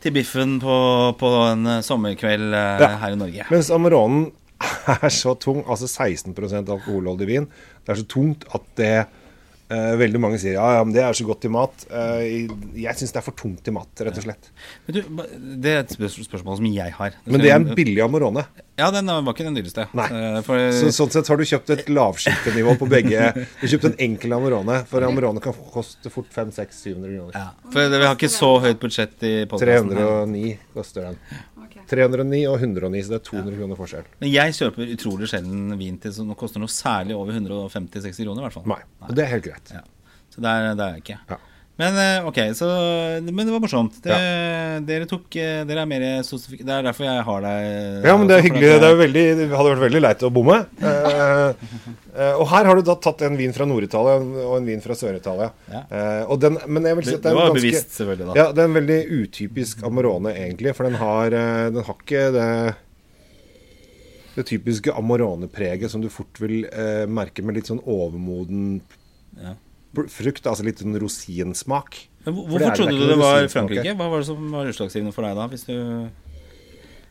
til biffen på, på en eh, sommerkveld uh, her i Norge. Mens Amaronen er så tung, altså 16% alkoholholdig vin. Det er så tungt at det Veldig mange sier ja, ja, men det er så godt til mat. Eh, jeg syns det er for tungt til mat, rett og slett. Men du, det er et spørs- spørsmål som jeg har. Men det er en billig Amorone? Ja, den var ikke den dyreste. Nei. Eh, For, Så, sånn sett har du kjøpt et lavskipenivå på begge. Du har kjøpt en enkel Amorone, for Amorone kan koste fort 500-600-700 kroner. ja, for vi har ikke så høyt budsjett i podkasten. 309 koster den. Ok. 309 og 109, så det er 200 kroner forskjell. Men jeg kjøper utrolig sjelden vin til som koster noe særlig over 150-60 kroner. i hvert fall. Nei. Og det er helt greit. Ja. Så det er, det er ikke. Ja. Men eh, ok, så, men det var morsomt. Det, Dere tok eh, Dere er mer. Det er derfor jeg har deg Ja, men det er hyggelig. Det, er veldig, det hadde vært veldig leit å bomme. Eh, eh, og her har du da tatt en vin fra Nord-Italia og en vin fra Sør-Italia. Ja. Eh, den, men jeg vil si at det er en ganske bevisst, selvfølgelig. da Ja, det er en veldig utypisk Amarone, egentlig. For den har, eh, den har ikke det det typiske Amarone-preget som du fort vil eh, merke med litt sånn overmoden Ja. Frukt. Altså litt sånn rosinsmak. Hvorfor trodde du det var Frankrike? Hva var det som var utslagsgivende for deg da? Hvis du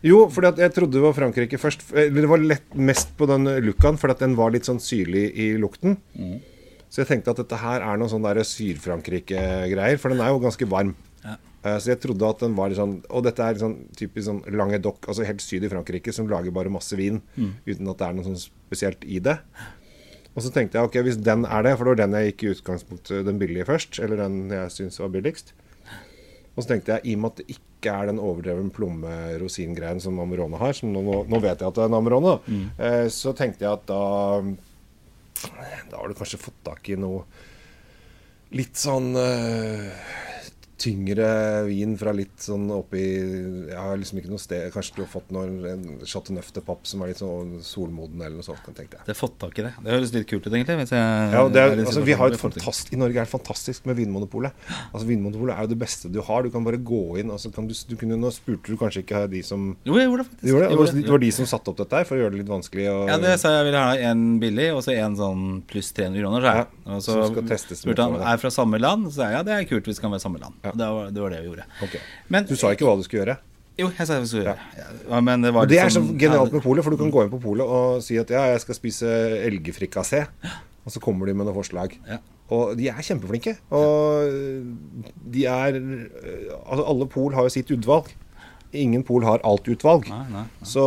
Jo, at jeg trodde det var Frankrike først. Det var lett mest på den fordi at den var litt sånn syrlig i lukten. Så jeg tenkte at dette her er noe sånn der Syd-Frankrike-greier, for den er jo ganske varm. Ja. Eh, Så jeg trodde at den var sånn Og dette er sånn typisk sånn Languedoc, altså helt syd i Frankrike, som lager bare masse vin uten at det er noe sånn spesielt i det. Og så tenkte jeg ok, hvis den er det, for det var den jeg gikk i utgangspunktet den billige først, eller den jeg syns var billigst. Og så tenkte jeg, i og med at det ikke er den overdreven plomme-rosin-greien som Amarone har, som nå, nå- vet jeg at det er en Amarone, da, eh, så tenkte jeg at da Da har du kanskje fått tak i noe litt sånn eh, tyngre vin fra litt sånn oppi Jeg har liksom ikke noe sted Kanskje du har fått noen, en Chateau de Papp som er litt sånn solmoden eller noe sånt, tenkte jeg. Det har fått tak i det. Det høres litt kult ut, egentlig. Hvis jeg, Ja, det er, altså, vi har et situasjon hvor jeg får til. fantast, I Norge er det fantastisk med Vinmonopolet. Altså, Vinmonopolet er jo det beste du har. Du kan bare gå inn. Altså, kan du, du kunne, nå spurte du kanskje ikke de som Jo, jeg gjorde det faktisk. de gjorde det, gjorde det var de som satte opp dette her for å gjøre det litt vanskelig. Og, Ja, det sa jeg ville ha en billig, og så en sånn pluss 300 kroner. jeg. Ja, og så spurte han det. er fra samme land. Så sa jeg ja, det er kult hvis det kan være samme land. Ja. Det, var, det var det vi gjorde. Okay. Men, Du sa ikke hva du skulle gjøre. Jo, jeg sa hva jeg skulle gjøre det. Ja, men det var Og det er så liksom- genialt med polet, for du kan gå inn på polet og si at ja, jeg skal spise elgfrikassé. Og så kommer de med noen forslag. Ja. Og de er kjempeflinke. Og de er Altså, alle pol har jo sitt utvalg. Ingen pol har alt utvalg. Nei, nei, nei. Så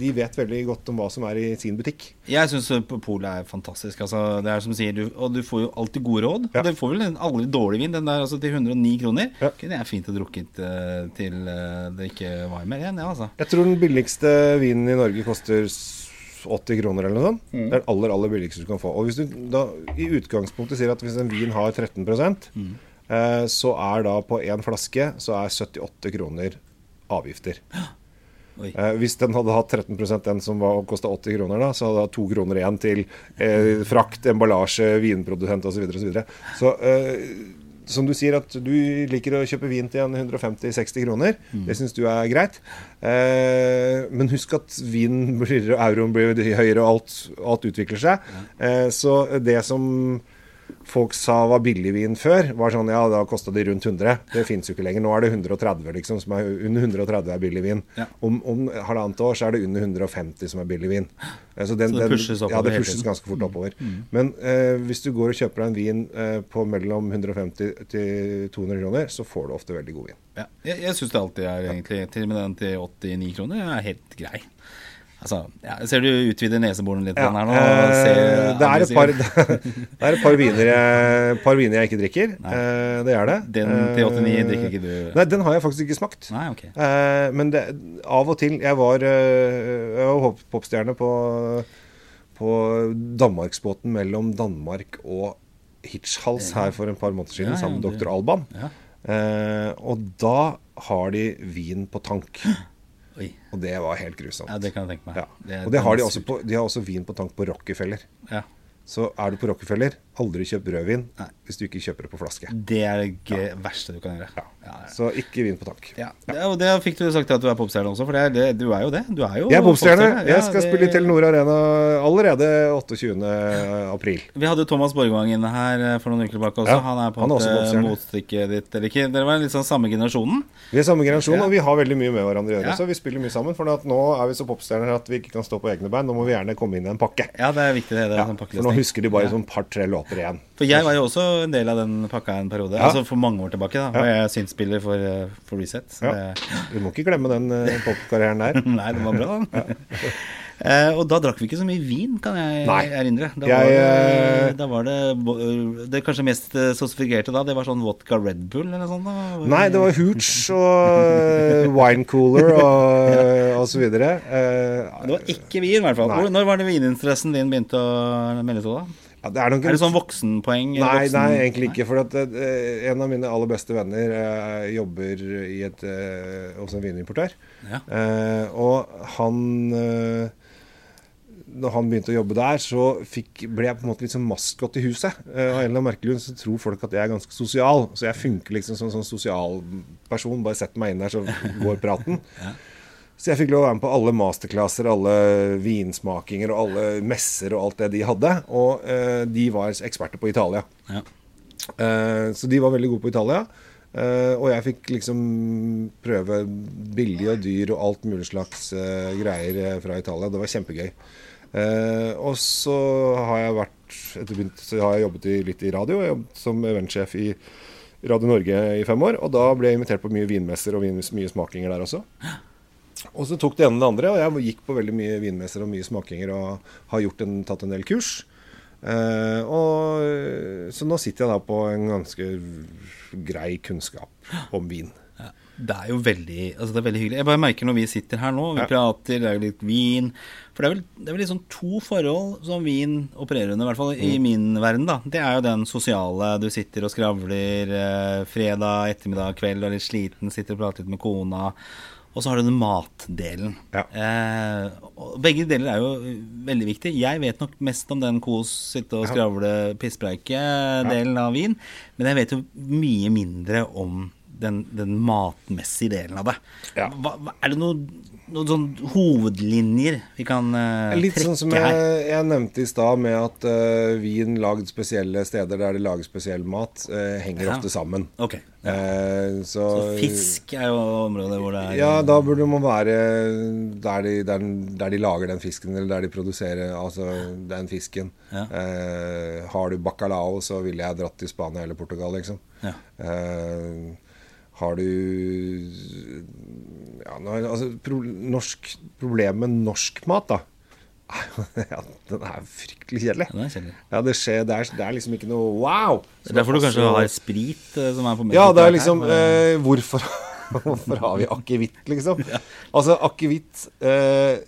de vet veldig godt om hva som er i sin butikk. Jeg syns polet er fantastisk. Altså, det er som sier, du, Og du får jo alltid gode råd. Ja. Du får vel en aldri dårlig vin. Den der altså, til 109 kroner Ja. kunne jeg fint ha drukket eh, til eh, det ikke var mer igjen. Ja, altså. Jeg tror den billigste vinen i Norge koster 80 kroner eller noe sånt. Mm. Det er den aller, aller billigste du kan få. Og hvis du da i utgangspunktet sier at hvis en vin har 13 Mm. eh, så er da på én flaske så er 78 kroner avgifter. Oi. Eh, hvis den hadde hatt 13% den som kosta 80 kroner, da, så hadde det hatt to kroner igjen til eh, frakt, emballasje, vinprodusent osv. Så, videre, og så, videre. så eh, som du sier, at du liker å kjøpe vin til 150-60 kroner. Det syns du er greit. Eh, men husk at vinen blir euroen blir høyere, og alt, alt utvikler seg. Eh, så det som folk sa var billigvin før, var sånn ja, da kosta de rundt 100. Det fins jo ikke lenger. Nå er det 130, liksom. Som er under 130 er billigvin. Ja. Om, om halvannet år så er det under 150 som er billigvin. Altså den, Så det pushes oppover Ja, det pushes. Mm. ganske fort oppover. Men eh, hvis du går og kjøper deg en vin eh, på mellom 150 til 200 kroner, så får du ofte veldig god vin. Ja. Jeg, jeg syns det alltid er egentlig Til og med den til 89 kroner er helt grei. Altså, ja, ser du utvider neseborene litt Ja, her nå. og ser eh, det, er et par, det er et par viner jeg, par viner jeg ikke drikker. Nei. det er det. Den til 89 Eh, drikker ikke du? Nei, den har jeg faktisk ikke smakt. Nei, ok. Eh, men det, av og til Jeg var, eh, jeg var popstjerne på, på danmarksbåten mellom Danmark og Hitchhals her for en par måneder siden, Ja, sammen med dr. Alban. Eh, og da har de vin på tank. Oi. Og det var helt grusomt. Ja, det kan jeg tenke meg. Ja. Det- Og det har de, også på, de har også vin på tank på Rockefeller. Ja. Så er du på Rockefeller, aldri kjøp rødvin Nei. hvis du ikke kjøper det på flaske. Det er det ja. verste du kan gjøre. Ja. Ja. Så ikke vin på tank. Ja, det, fikk du sagt at du er popstjerne også, for det er det, du er jo det. Du er jo Jeg er popstjerne. Jeg skal det- spille i Telenor Arena allerede 28. april. Vi hadde Thomas Borgvang inne her eh, for noen uker tilbake også. Han er på en måte motstykket ditt. Eller ikke, dere var litt sånn samme generasjonen. Vi er samme generasjon, og vi har veldig mye med hverandre å gjøre. Så vi spiller mye sammen. For at nå er vi så popstjerner at vi ikke kan stå på egne bein. Nå må vi gjerne komme inn i en pakke. Ja, det er viktig. det, det er sånn for nå husker de bare Ja. sånn par-tre låter igjen. For jeg var jo også en del av den pakka en periode. Ja. Altså for mange år tilbake. da Var jeg synsspiller for, eh, for Reset. Ja. det, Du må ikke glemme den uh, popkarrieren der. nei, den var bra, den. Eh, og da drakk vi ikke så mye vin, kan jeg Nei. erindre. Da Jeg, var, eh, det, da var det Det kanskje mest eh, sofistikerte da, det var sånn vodka Red Bull eller sånt? Da. Nei, det var hooch og wine cooler og, og så videre. Eh, Det var ikke vin, i hvert fall. Nei. Når var det vininteressen din begynte å melde seg, da? Ja, det er, Er det sånn voksenpoeng? Nei, voksen- nei, egentlig ikke. For at uh, en av mine aller beste venner uh, jobber i et, uh, hos en vinimportør. Ja. Og han Når han begynte å jobbe der, så fikk, ble jeg på en måte litt sånn maskot i huset. Av en eller annen merkelig så tror folk at jeg er ganske sosial. Så jeg funker liksom som en sånn sosial person. Bare setter meg inn der, så går praten. Så jeg fikk lov å være med på alle masterclasser, alle vinsmakinger og alle messer og alt det de hadde. Og eh, de var eksperter på Italia. Ja. Eh, så de var veldig gode på Italia. Eh, og jeg fikk liksom prøve billig og dyr og alt mulig slags eh, greier eh, fra Italia. Det var kjempegøy. Eh, og så har jeg vært etter begynt, så har jeg jobbet i, litt i radio. Jeg jobbet som eventsjef i Radio Norge i fem år. Og da ble jeg invitert på mye vinmesser og vin, mye smakinger der også. Og så tok det ene og det andre, og jeg gikk på veldig mye vinmesser og mye smakinger og har gjort en, tatt en del kurs. Eh, og, så nå sitter jeg da på en ganske grei kunnskap om vin. Ja. Det er jo veldig, altså det er veldig hyggelig. Jeg bare merker når vi sitter her nå, vi Ja. prater, det er jo litt vin For det er vel, det er vel liksom to forhold som vin opererer under, i hvert fall i Mm. min verden. da Det er jo den sosiale, du sitter og skravler eh, fredag ettermiddag, kveld, og er litt sliten, sitter og prater litt med kona. Og så har du den matdelen. Ja. Eh, begge deler er jo veldig viktig. Jeg vet nok mest om den kos, sitte og skravle, pisspreike-delen av vin. Men jeg vet jo mye mindre om den, den matmessige delen av det. Ja. Hva, er det noen, noen sånn hovedlinjer vi kan uh, Litt trekke sånn som jeg, jeg nevnte i stad, med at uh, vin lagd spesielle steder der de lager spesiell mat, uh, henger Ja. ofte sammen. Okay. Eh, så, Så fisk er jo området hvor det er Ja, da burde man være der de, der, der de lager den fisken, eller der de produserer altså den fisken. Ja. Eh, har du bacalao, så ville jeg dratt til Spania eller Portugal, liksom. Ja. Eh, har du ja, altså, pro, norsk, Problemet med norsk mat, da ja, Den er fryktelig kjedelig. Ja, det er. Ja, det skjer, det er, det er liksom ikke noe wow! Det er derfor du kanskje har sprit eh, som er på ja, det er liksom eh, hvorfor, hvorfor har vi akevitt, liksom? Altså, akevitt eh,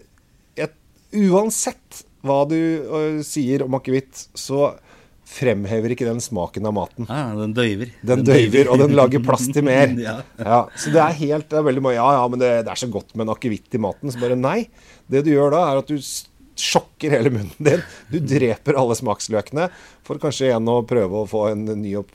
Uansett hva du uh, sier om akevitt, så fremhever ikke den smaken av maten. Ja, den døyver. Den døyver, og den lager plass til mer. Ja. Ja, så det er helt det er veldig mye, Ja, ja, men det, det er så godt med en akevitt i maten. Så bare nei. Det du gjør da, er at du sjokker hele munnen din. Du dreper alle smaksløkene for kanskje igjen å prøve å få en ny opp,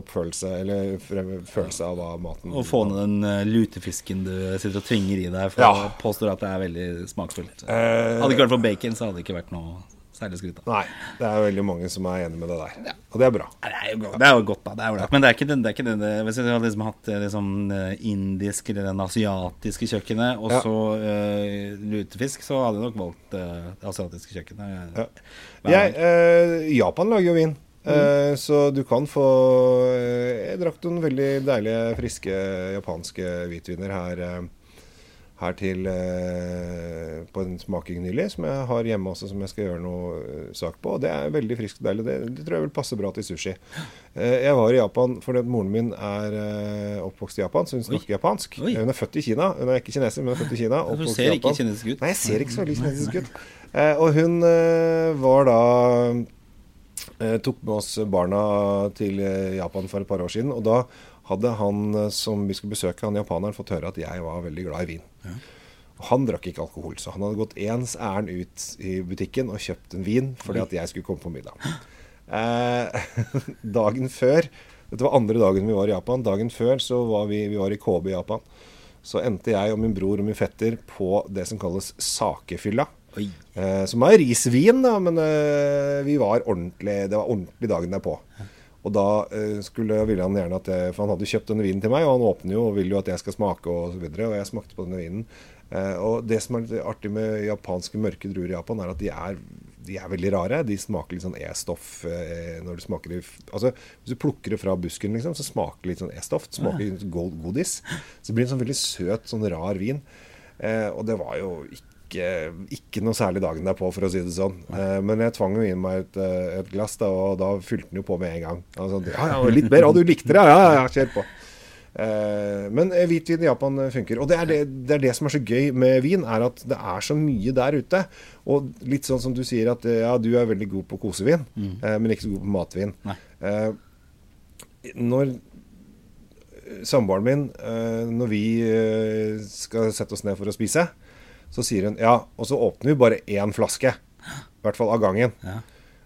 oppfølelse eller følelse av hva maten Og få ned den eh, lutefisken du sitter og tvinger i deg for Ja. å påstå at det er veldig smaksfullt. Eh, Hadde det ikke vært for bacon, så hadde det ikke vært noe særlig skryt av. Nei, det er veldig mange som er enig med det der. Og det er bra. Det er godt, det er jo godt da. Det er jo det. Men det er ikke det, det, er ikke det, Hvis jeg hadde liksom hatt det liksom, indiske eller den asiatiske kjøkkenet, og Ja. så eh, lutefisk, så hadde jeg nok valgt uh, det asiatiske kjøkkenet. Ja. Jeg, eh, Japan lager jo vin. Mm. Eh, så du kan få eh, Jeg drakk noen veldig deilige, friske japanske hvitviner her, eh, her til eh, på en smaking nylig, som jeg har hjemme også, som jeg skal gjøre noe eh, sak på. Og det er veldig friskt og deilig. Det, det tror jeg vil passe bra til sushi. Eh, jeg var i Japan fordi moren min er eh, oppvokst i Japan, så hun snakker japansk. Oi. Hun er født i Kina. Hun er ikke kineser, men hun er født i Kina. Du ser ikke kinesisk ut. Nei, jeg ser ikke så veldig kinesisk ut. Eh, og hun eh, var da eh, Tok med oss barna til eh, Japan for et par år siden. Og da hadde han eh, som vi skulle besøke, han japaneren, fått høre at jeg var veldig glad i vin. Ja. Han drakk ikke alkohol, så han hadde gått ens ærend ut i butikken og kjøpt en vin fordi at jeg skulle komme på middag. Eh, dagen før Dette var andre dagen vi var i Japan. Dagen før så var vi, vi var i Kobe i Japan. Så endte jeg og min bror og min fetter på det som kalles sakefylla. Eh, som er risvin, da, men eh, vi var ordentlig, det var ordentlig dagen derpå. Og da eh, skulle ville han gjerne at jeg, For han hadde kjøpt denne vinen til meg, og han åpner jo og vil jo at jeg skal smake og så videre. Og jeg smakte på denne vinen. Eh, og det som er litt artig med japanske mørke druer i Japan, er at de er, de er veldig rare. De smaker litt sånn E-stoff eh, når du smaker det Altså, hvis du plukker det fra busken, liksom, så smaker det litt sånn E-stoff. Det smaker gold godis. Så det blir en sånn veldig søt, sånn rar vin. Eh, og det var jo ikke ikke noe særlig dagen derpå, for å si det sånn. Eh, men jeg tvang jo inn meg et, eh, et glass, da, og da fylte den jo på med en gang. Altså, ja, ja, litt mer, og du likte det? Ja, ja, ja, kjør på. Eh, men eh, hvitvin i Japan eh, funker. Og det er det, det er det som er så gøy med vin, er at det er så mye der ute. Og litt sånn som du sier at ja, du er veldig god på kosevin, eh, men ikke så god på matvin. Eh, når samboeren min, eh, når vi skal sette oss ned for å spise, så sier hun ja, og så åpner vi bare én flaske. I hvert fall av gangen. Ja.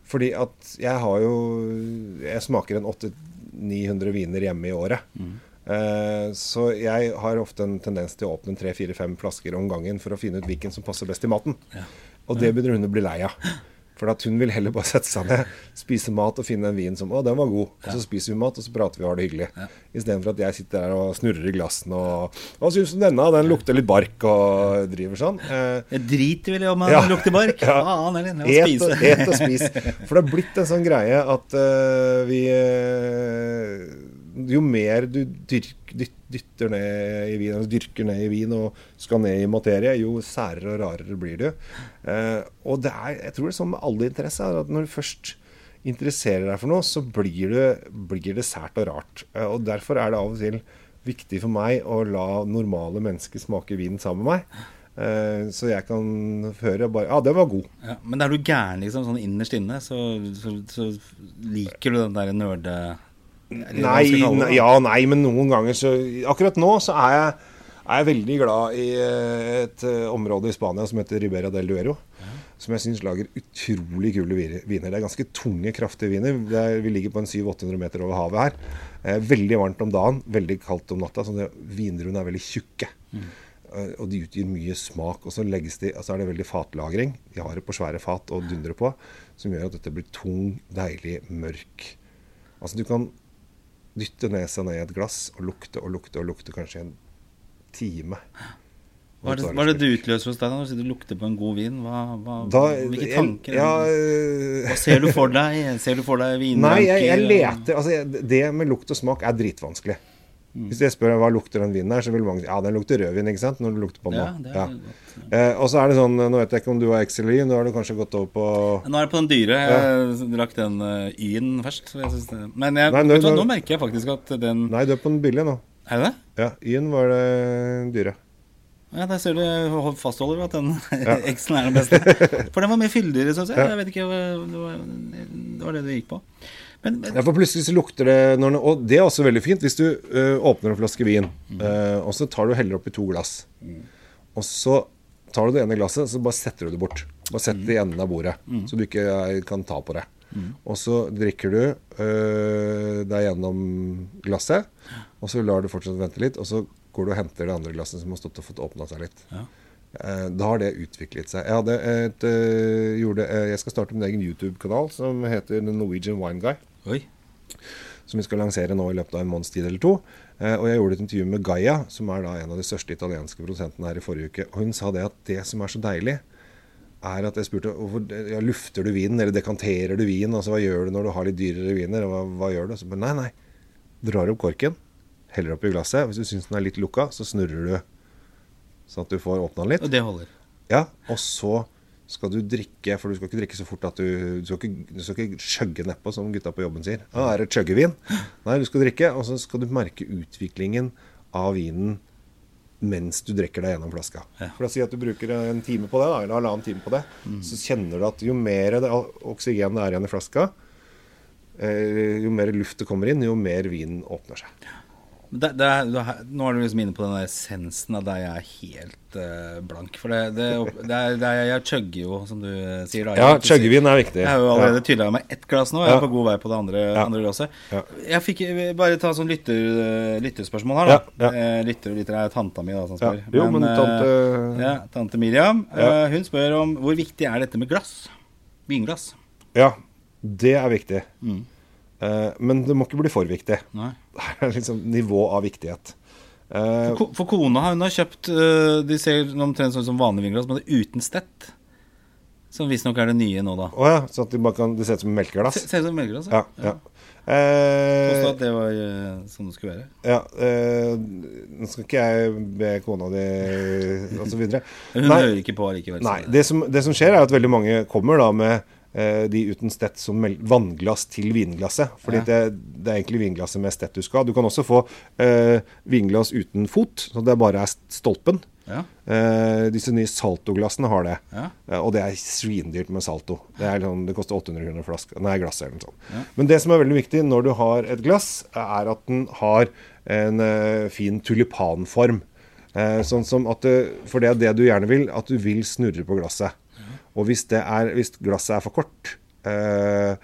Fordi at jeg har jo Jeg smaker en 800-900 viner hjemme i året. Eh, så jeg har ofte en tendens til å åpne tre-fire-fem flasker om gangen for å finne ut hvilken som passer best i maten. Og det begynner hun å bli lei av. For at hun vil heller bare sette seg ned, spise mat og finne en vin som Å, den var god. Og så spiser vi mat, og så prater vi og har det hyggelig. Istedenfor at jeg sitter der og snurrer i glassene og Hva syns du denne? Den lukter litt bark og driver sånn. Eh, Jeg driter vel i om den Ja. lukter bark. Ja. Heller. La Et, og- et og spis. For det har blitt en sånn greie at uh, vi eh, Jo mer du dyrk, dytter ned i vin, altså dyrker ned i vin og skal ned i materie, jo særere og rarere blir du. Eh, og det er, jeg tror det er sånn med alle interesser, at når du først interesserer deg for noe, så blir det, blir det sært og rart. Eh, og derfor er det av og til viktig for meg å la normale mennesker smake vin sammen med meg. Eh, så jeg kan høre bare Ja, den var god. Ja, men er du gæren, liksom, sånn innerst inne, så, så, så liker du den der nerde... Nei, da. ja, nei, men noen ganger så Akkurat nå så er jeg, er jeg veldig glad i eh, et eh, område i Spania som heter Ribera del Duero. Som jeg syns lager utrolig kule viner. Det er ganske tunge, kraftige viner. Er, vi ligger på en 700-800 meter over havet her. Eh, veldig varmt om dagen, veldig kaldt om natta. Så vindruene er veldig tjukke. Eh, og de utgir mye smak. Og så de, altså er det veldig fatlagring. De har det på svære fat og dundrer på. Som gjør at dette blir tung, deilig, mørk. Altså du kan dytte nesa ned i et glass og lukte og lukte og lukte kanskje en time. Hva er det, hva er det du utløser hos deg da, når du lukter på en god vin? Hva, hva, Da, hvilke jeg- tanker? ja, Hva øh, ser du for deg? Ser du for deg vinranker? Nei, jeg, jeg leter altså, jeg, Det med lukt og smak er dritvanskelig. Mm. Hvis jeg spør hva lukter den vinen her, så vil mange si ja, den lukter rødvin, ikke sant? Når du lukter på den Ja, det er Ja. godt. Eh, og så er det sånn, nå vet jeg ikke om du har XLI, nå har du kanskje gått over på Nå er det på den dyre. Jeg drakk den Y-en først. Synes det. Men jeg, Nei, nå- du, nå- merker jeg faktisk at den Nei, du er på den billige nå. Er det det? Ja, Y-en var det dyre. Ja, Der ser du fastholder at den X-en er den beste. For den var mye fyldigere, syns jeg. Jeg vet ikke, det var, det var det det gikk på. Men, men Ja, for plutselig så lukter det når, Og det er også veldig fint hvis du ø, åpner en flaske vin, ø, og så tar du heller oppi to glass. Og så tar du det ene glasset, så bare setter du det bort. Bare sett det i enden av bordet, så du ikke eh, kan ta på det. Og så drikker du ø, deg gjennom glasset, og så lar du fortsatt vente litt, og så går du og henter det andre glasset som har stått og fått åpna seg litt. Ja. Eh, Da har det utviklet seg. Jeg, et, eh, gjorde, eh, jeg skal starte min egen YouTube-kanal som heter The Norwegian Wine Guy. Oi. Som vi skal lansere nå i løpet av en måneds tid eller to. Og jeg gjorde et intervju med Gaia, som er da en av de største italienske produsentene her i forrige uke. Og hun sa det at det som er så deilig, er at jeg spurte ja, lufter du vinen, eller dekanterer du vin? Altså hva gjør du når du har litt dyrere viner? Hva, hva gjør du? Så nei, nei. Drar opp korken, heller oppi glasset. Hvis du syns den er litt lukka, så snurrer du sånn at du får åpna den litt. Og det holder. Ja, og så skal du drikke, for du skal ikke drikke så fort at du Du skal ikke, du skal ikke chugge nedpå, som gutta på jobben sier. Ja, er det chuggevin? Nei, du skal drikke, og så skal du merke utviklingen av vinen mens du drikker deg gjennom flaska. Ja. For å si at du bruker en time på det, da, eller halvannen time på det, så kjenner du at jo mer det, oksygen det er igjen i flaska, eh, jo mer luft det kommer inn, jo mer vinen åpner seg. Det, det du er- nå er du liksom inne på den essensen av deg jeg er helt uh, blank. For det, det, det er, det jeg chugger jo, som du eh, sier. da Ja, chuggevin er viktig. Jeg har jo allerede Ja. tydelig av meg ett glass nå. Jeg er Ja. på god vei på det andre, Ja. andre glasset. Ja. Jeg fikk bare ta sånn lytter, eh, lytterspørsmål her, da. Eh, Lytter og lytter er tanta mi, da, som spør. Jo, men men tante ja, tante Miriam. Eh, hun spør om hvor viktig er dette med glass? Vinglass. Ja, det er viktig. Mm. Eh, men det må ikke bli for viktig. Nei. Det er liksom nivå av viktighet. for, Ko- For kona har hun har kjøpt eh, De ser omtrent sånn som vanlig vinglass, men det er uten stett. Som visstnok er det nye nå, da. Å ja, så at de bare kan, det ser ut som melkeglass? Se- Ser ut som melkeglass. Ja. ja. Eh, Påstå at det var eh, sånn det skulle være. ja eh, nå skal ikke jeg be kona di videre. Hun Nei, hører ikke på allikevel. nei det- som, det som skjer, er at veldig mange kommer da med eh, de uten stett som vannglass til vinglasset. Fordi Ja. det, det er egentlig vinglasset med stett du skal ha. Du kan også få eh, vinglass uten fot, så det bare er stolpen. Ja, Eh, disse nye Salto-glassene har det. ja. Eh, og det er svindyrt med Salto. Det, er sånn, det koster 800 kroner flask, Nei, glasset eller noe sånt. Men det som er veldig viktig når du har et glass, er at den har en eh, fin tulipanform. Eh, sånn som at For det er det du gjerne vil, at du vil snurre på glasset. Og hvis, det er, hvis glasset er for kort eh,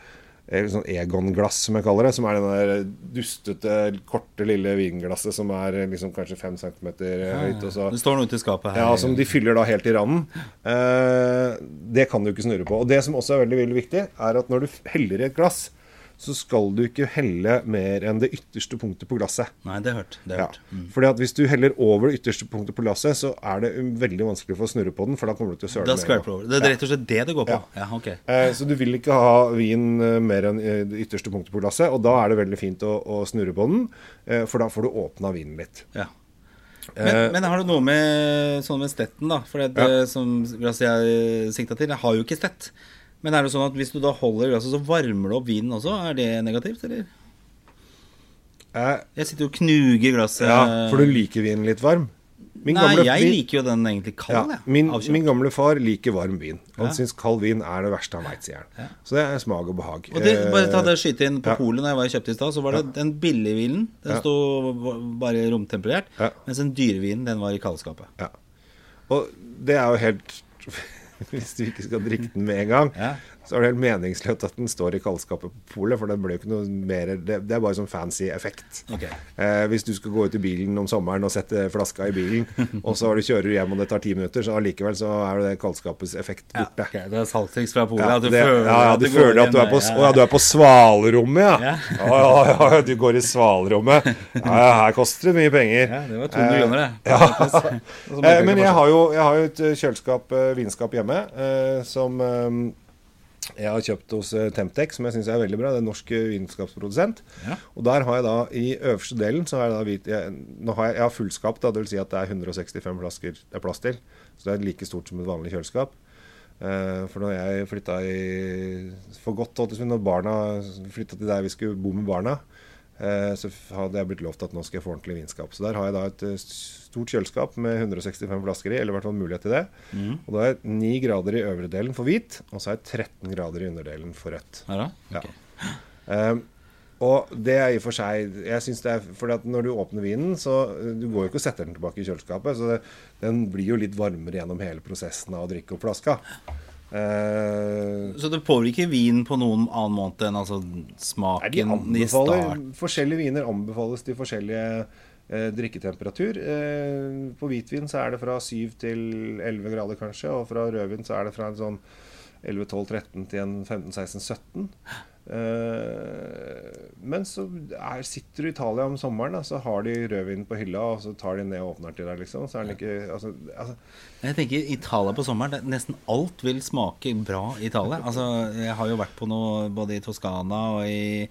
sånn Egon-glass, som jeg kaller det. Som er den der dustete, korte, lille vinglasset som er liksom kanskje fem centimeter høyt. Og så Det står noe ute i skapet her. ja, som de fyller da helt i randen. Eh, det kan du ikke snurre på. Og det som også er veldig, veldig viktig, er at når du heller i et glass, så skal du ikke helle mer enn det ytterste punktet på glasset. Nei, det hørt. Det har Ja. hørt. Mm. Fordi at Hvis du heller over det ytterste punktet på glasset, så er det veldig vanskelig for å snurre på den, for da kommer du til å søle gang. det er rett og slett det det går på? Ja, ok. Eh, Så du vil ikke ha vin eh, mer enn eh, det ytterste punktet på glasset, og da er det veldig fint å, å snurre på den, eh, for da får du åpna vinen litt. Ja. Men, Eh, men har du noe med sånn med stetten, da? For det, Ja. som jeg sikta til, jeg har jo ikke stett. Men er det sånn at hvis du da holder glasset, så varmer du opp vinen også? Er det negativt, eller? Eh, Jeg sitter jo og knuger glasset. ja, for du liker vinen litt varm? Min Nei, gamle- jeg liker jo den egentlig kald, Ja, min, min gamle far liker varm vin. Han Ja. syns kald vin er det verste han veit, sier han. Ja. Så det er smak og behag. Og det, bare ta Eh, det skyte inn på ja. polet når jeg var i kjøpte i stad, så var det den billige vinen. Den Ja. sto bare romtemperert. Mens den dyre vinen, den var i kaldskapet. Ja. Og det er jo helt Hvis du ikke skal drikke den med en gang, Ja. Så er det helt meningsløst at den står i kaldskapet på polet, for det blir jo ikke noe mer Det, det er bare sånn fancy effekt. Okay. Eh, hvis du skal gå ut i bilen om sommeren og sette flaska i bilen, og så kjører du hjem og det tar ti minutter, så allikevel så er det kaldskapets effekt Ja, borte. Det er saltings fra polet. Ja, du det, føler ja, ja, at du det føler at du er på, ja, å, ja, du på svalrommet, ja. Ja. Ja, du går i svalrommet. Ja, her koster det mye penger. Ja, det var 200 kroner, det. Ja. Og Eh, men jeg har jo, jeg har jo et eh, kjøleskap, eh, vinskap hjemme, eh, som eh, jeg har kjøpt hos eh, Temtec, som jeg syns er veldig bra. Det er en norsk vitenskapsprodusent. vinskapsprodusent. Ja. Og der har jeg da, i øverste delen, så har jeg da hvit jeg, Nå har jeg, jeg har fullskap, da, det vil si at det er 165 flasker det er plass til. Så det er like stort som et vanlig kjøleskap. Uh, for når jeg flytta i For godt, når barna flytta til der vi skulle bo med barna, eh, så hadde jeg blitt lovt at nå skal jeg få ordentlig vinskap. Så der har jeg da et eh, stort kjøleskap med 165 flasker i, eller i hvert fall mulighet til det. Mm. Og da har jeg 9 grader i øvre delen for hvit, og så har jeg 13 grader i underdelen for rødt. Ja da? Ja. Um, og det er i og for seg Jeg synes det er fordi at når du åpner vinen, så uh, Du går jo ikke og setter den tilbake i kjøleskapet, så det, den blir jo litt varmere gjennom hele prosessen av å drikke opp flaska. Uh, Så det påvirker vin på noen annen måte enn altså Nei, smaken i anbefaler start? Forskjellige viner anbefales til forskjellige uh, drikketemperatur. Uh, på hvitvin så er det fra 7 til 11 grader kanskje, og fra rødvin så er det fra en sånn 11-12-13 til en 15-16-17. Eh, men så er, sitter du i Italia om sommeren, da, så har de rødvin på hylla, og så tar de ned og åpner til deg, liksom. Så er den ikke altså, altså, Jeg tenker Italia på sommeren. Nesten alt vil smake bra i Italia. Altså, jeg har jo vært på noe både i Toskana og i,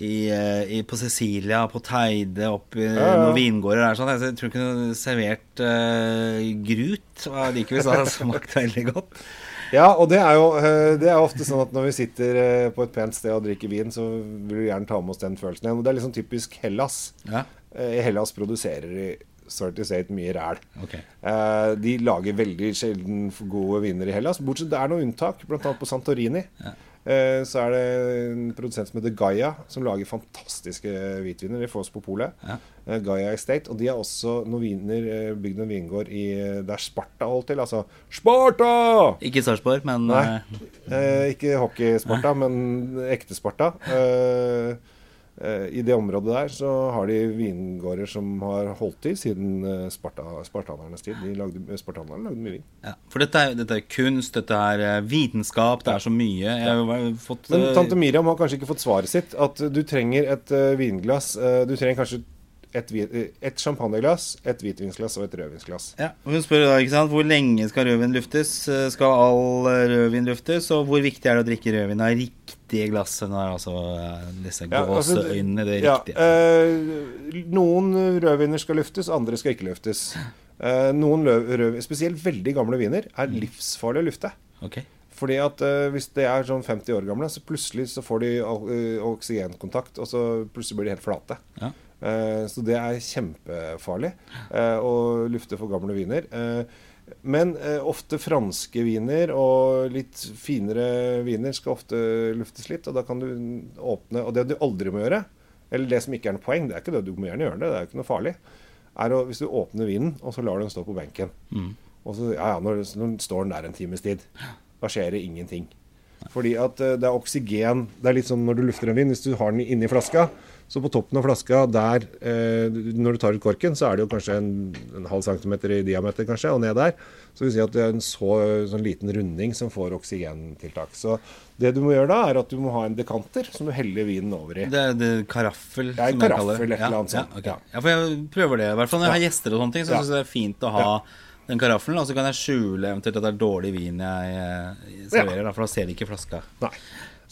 i, eh, i på Sicilia, på Teide, opp i ja. noen vingårder der. Sånn. Altså, Jeg tror ikke noe servert uh, grut og likevel så det smakt veldig godt. Ja, og det er jo eh, det er ofte sånn at når vi sitter eh, på et pent sted og drikker vin, så vil vi gjerne ta med oss den følelsen igjen. Og det er liksom typisk Hellas. Ja, Eh, I Hellas produserer de to say mye ræl. ok. Eh, de lager veldig sjelden gode viner i Hellas. Bortsett det er noen unntak, bl.a. på Santorini. Ja. Så er det en produsent som heter Gaia, som lager fantastiske hvitviner. De fås på polet. Ja. Eh, Gaia Estate. Og de har også noviner eh, bygd en vingård i eh, der Sparta holdt til. Altså Sparta! Ikke Sarpsborg, men Nei. eh, ikke hockey-Sparta, men ekte Sparta. Eh, I det området der så har de vingårder som har holdt til siden Sparta, spartanernes tid. De lagde, spartanerne lagde mye vin. ja. For dette er, dette er kunst, dette er vitenskap, det er så mye. Fått Men tante Miriam har kanskje ikke fått svaret sitt. At du trenger et vinglass. du trenger kanskje et, eh, et champagneglass, et hvitvinsglass og et rødvinsglass. Ja, og Hun spør da, ikke sant, hvor lenge skal rødvin luftes? Eh, Skal all eh, rødvin luftes? Og hvor viktig er det å drikke rødvin av riktige glass? Altså disse Ja, altså, gåseøynene, det ja, riktige. eh, noen rødviner skal luftes, andre skal ikke luftes. Noen løv, rød, spesielt veldig gamle viner er livsfarlig livsfarlige å lufte. Ok. Fordi at uh, Hvis de er sånn 50 år gamle, så plutselig så får de uh, oksygenkontakt, og så plutselig blir de helt flate. Ja. Eh, så det er kjempefarlig eh, å lufte for gamle viner. Eh, men ofte franske viner og litt finere viner skal ofte luftes litt, og da kan du åpne Og det du aldri må gjøre, eller det som ikke er noe poeng, det er ikke det du må gjerne gjøre det, det er jo ikke noe farlig, er å, hvis du åpner vinen, og så lar du den stå på benken. Mm. Og så, ja, ja, når, når står den der en times tid, da skjer det ingenting. Fordi at det er oksygen Det er litt som når du lufter en vin. Hvis du har den inni flaska, så på toppen av flaska der eh, Når du tar ut korken, så er det jo kanskje en, en halv centimeter i diameter, kanskje, og ned der. Så vil si at det er en så sånn liten runding som får oksygentiltak. Så det du må gjøre da, er at du må ha en dekanter som du heller vinen over i. Det er det karaffel, Ja, en som jeg karaffel, kaller det. et eller annet ja, sånt. Ja, okay. Ja. ja, for jeg prøver det. I hvert fall når jeg har gjester og sånne ting, så Ja. syns jeg det er fint å ha den karaffelen. Og så kan jeg skjule eventuelt at det er dårlig vin jeg eh, serverer, da, for da ser de ikke flaska. Nei.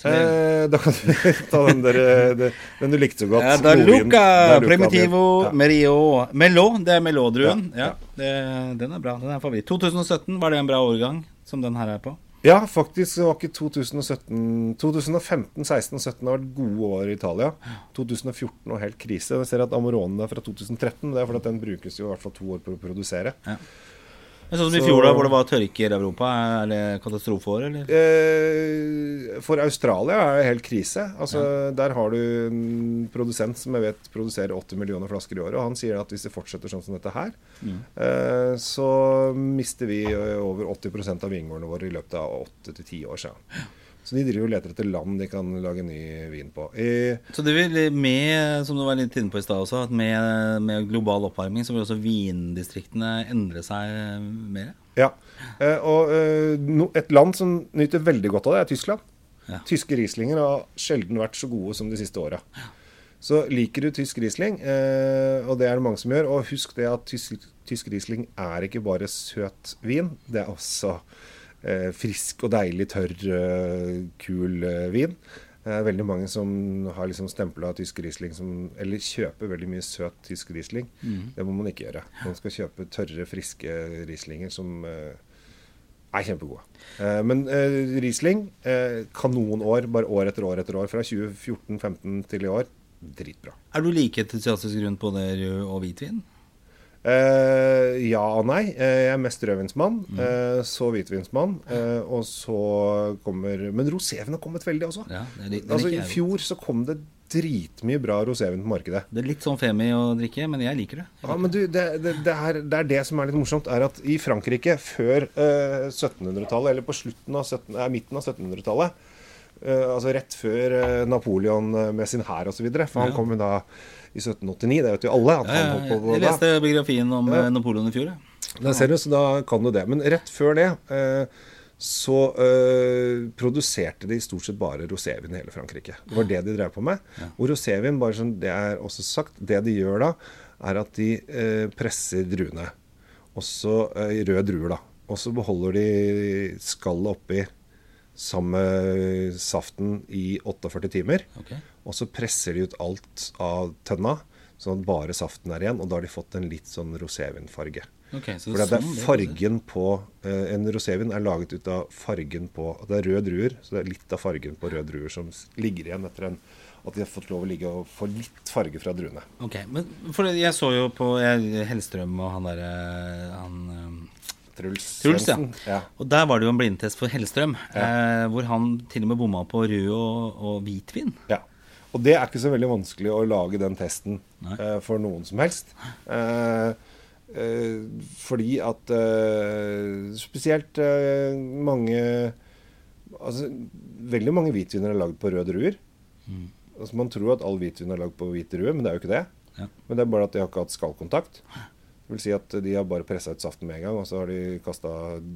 Eh, da kan du ta den, der, eh, den du likte så godt. Ja, da. Luca, Da Luca Primitivo, Ja. Merio Melo, det er Melodruen. Ja, Ja, den er bra. Den er favoritt. 2017, var det en bra årgang som den her er på? Ja, faktisk var ikke 2017 2015, 16 og 17 har vært gode år i Italia. 2014 var helt krise. Jeg ser at Amoronene er fra 2013. Det er fordi den brukes jo i hvert fall to år på å produsere. Men sånn som i fjor, da, hvor det var tørke i Europa, er det katastrofeår, eller? Eh, for Australia er det helt krise. Altså, Der har du en produsent som jeg vet produserer 80 millioner flasker i året. Og han sier at hvis det fortsetter sånn som dette her, eh, så mister vi over 80% av vingårdene våre i løpet av 8-10 år. Så. Så de driver og leter etter land de kan lage ny vin på. I, Så det vil med, som du var litt inne på i stad også, at med, med global oppvarming så vil også vindistriktene endre seg mer? ja. Eh, og eh, et land som nyter veldig godt av det, er Tyskland. Ja. Tyske Rieslinger har sjelden vært så gode som de siste åra. Så liker du tysk Riesling, eh, og det er det mange som gjør, og husk det at tysk, tysk Riesling er ikke bare søt vin, det er også eh, frisk og deilig, tørr, eh, kul eh, vin. Det er veldig mange som har liksom stempla tysk Riesling som Eller kjøper veldig mye søt tysk Riesling. Det må man ikke gjøre. Man skal kjøpe tørre, friske Rieslinger som eh, er kjempegode. Eh, men eh, Riesling, eh, kanonår, bare år etter år etter år. Fra 2014-15 til i år. Dritbra. Er du like entusiastisk rundt både rød og hvitvin? Eh, ja og nei. Eh, jeg er mest rødvinsmann, eh, så hvitvinsmann. Uh, og så kommer Men rosévin har kommet veldig også. Ja, det, lik- det Altså I fjor så kom det dritmye bra rosévin på markedet. Det er litt sånn femi å drikke, men jeg liker det. Ja, men du, det, det, det, er, det er det som er litt morsomt, er at i Frankrike før eh, 1700-tallet, eller på slutten av 17, eh, midten av 1700-tallet, eh, altså rett før Napoleon med sin hær osv., for han Ja. kom jo da i 1789. Det vet jo alle. At Ja, han ja, holdt ja. på med Jeg leste biografien om Ja. eh, Napoleon i fjor. Da ser du, så da kan du det. Men rett før det eh, så øh, produserte de stort sett bare rosévin i hele Frankrike. Det var det de drev på med. Og rosévin, bare sånn det er også sagt, det de gjør da, er at de øh, presser druene. Også øh, i røde druer, da. Og så beholder de skallet oppi sammen med saften i 48 timer. Ok. Og så presser de ut alt av tønna, sånn at bare saften er igjen. Og da har de fått en litt sånn rosévinfarge. Ok, så For det er sånn det fargen på eh, En rosévin er laget ut av fargen på Det er røde druer, så det er litt av fargen på røde druer som ligger igjen etter en at de har fått lov å ligge og få litt farge fra druene. Ok, men for jeg så jo på jeg, Hellstrøm og han derre han, eh, Truls, Truls, ja. Ja. Og der var det jo en blindtest for Hellstrøm, eh, hvor han til og med bomma på rød og, og hvitvin. Ja. Og det er ikke så veldig vanskelig å lage den testen eh, for noen som helst. Uh, uh, fordi at spesielt mange Altså veldig mange hvitviner er lagd på røde druer. Mm. Altså, man tror at all hvitvin er lagd på hvite druer, men det er jo ikke det. Ja. Men det er bare at de har ikke hatt skallkontakt. Det vil si at de har bare pressa ut saften med en gang, og så har de kasta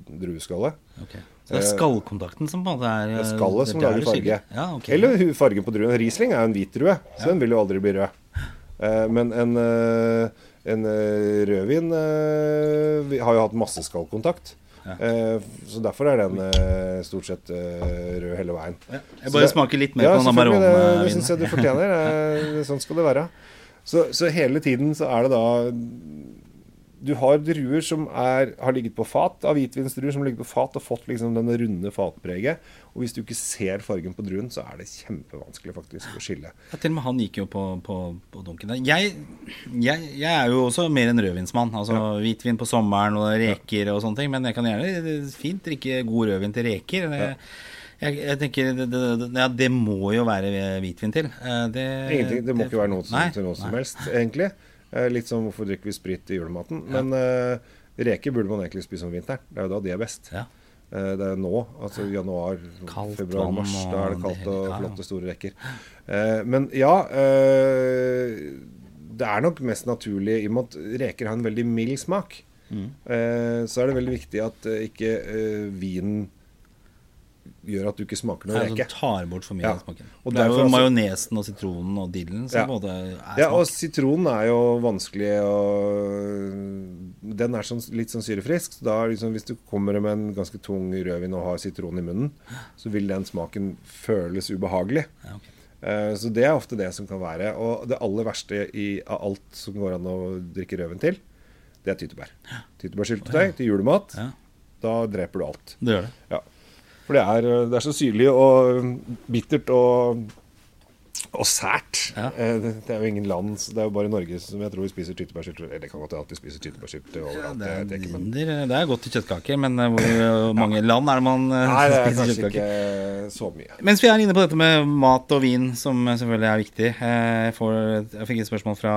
drueskallet. Ok. Så det er Eh, skallkontakten som på en måte er Det er eh, skallet som er lager farge. Ja, okay. Eller fargen på druen. Riesling er jo en hvit drue, så den vil jo aldri bli rød. Eh, men en, en rødvin vi har jo hatt masse skallkontakt. Ja. Så derfor er den stort sett rød hele veien. Ja, Jeg bare det- smaker litt mer Ja, på den selvfølgelig. Det, det Amarone-vinen. syns jeg du fortjener. Sånn skal det være. Så, så hele tiden så er det da Du har druer som er, har ligget på fat, av hvitvinsdruer som har ligget på fat og fått liksom denne runde fatpreget. Og hvis du ikke ser fargen på druen, så er det kjempevanskelig faktisk å skille. Ja, til og med han gikk jo på, på, på dunken der. Jeg, jeg, jeg er jo også mer en rødvinsmann. Altså hvitvin på sommeren og reker og sånne ting. Men jeg kan gjerne fint drikke god rødvin til reker. Det, jeg, jeg tenker det, det, ja, det må jo være hvitvin til. Eh, Det, Ingenting, det må ikke være noe som, Nei, til noe som helst, egentlig. Eh, Litt som hvorfor drikker vi sprit i julematen. Men uh, reker burde man egentlig spise om vinteren. Det er jo da de er best. Ja. Eh, Det er nå, altså januar, Kaldt februar, mars. Da er det kaldt og flotte, store rekker. Men ja Det er nok mest naturlig, i og med at reker har en veldig mild smak, Mm. så er det veldig viktig at ikke vinen gjør at du ikke smaker noe reke. som tar bort for mye Ja. smaken. Og det er jo altså- majonesen og sitronen og dillen som Ja. både er Ja, og sitronen er jo vanskelig og Den er sånn, litt sånn syrefrisk. Så da liksom, hvis du kommer med en ganske tung rødvin og har sitron i munnen, så vil den smaken føles ubehagelig. Ja, ok. Eh, Så det er ofte det som kan være. Og det aller verste i, av alt som går an å drikke rødvin til, det er tyttebær. Tyttebærsyltetøy til julemat. Ja, Da dreper du alt. det gjør det. Ja. For det er, det er så syrlig og bittert og, og sært. Ja. Eh, Det, det er jo ingen land Det er jo bare Norge som jeg tror spiser tyttebærsylte. Eller det kan godt hende at vi spiser tyttebærsylte overalt. det, det er, men det, er godt til kjøttkaker, men eh, hvor mange mange land er det man eh, Nei, det er spiser kanskje ikke så mye. Mens vi er inne på dette med mat og vin, som selvfølgelig er viktig eh, Jeg, får, jeg fikk et spørsmål fra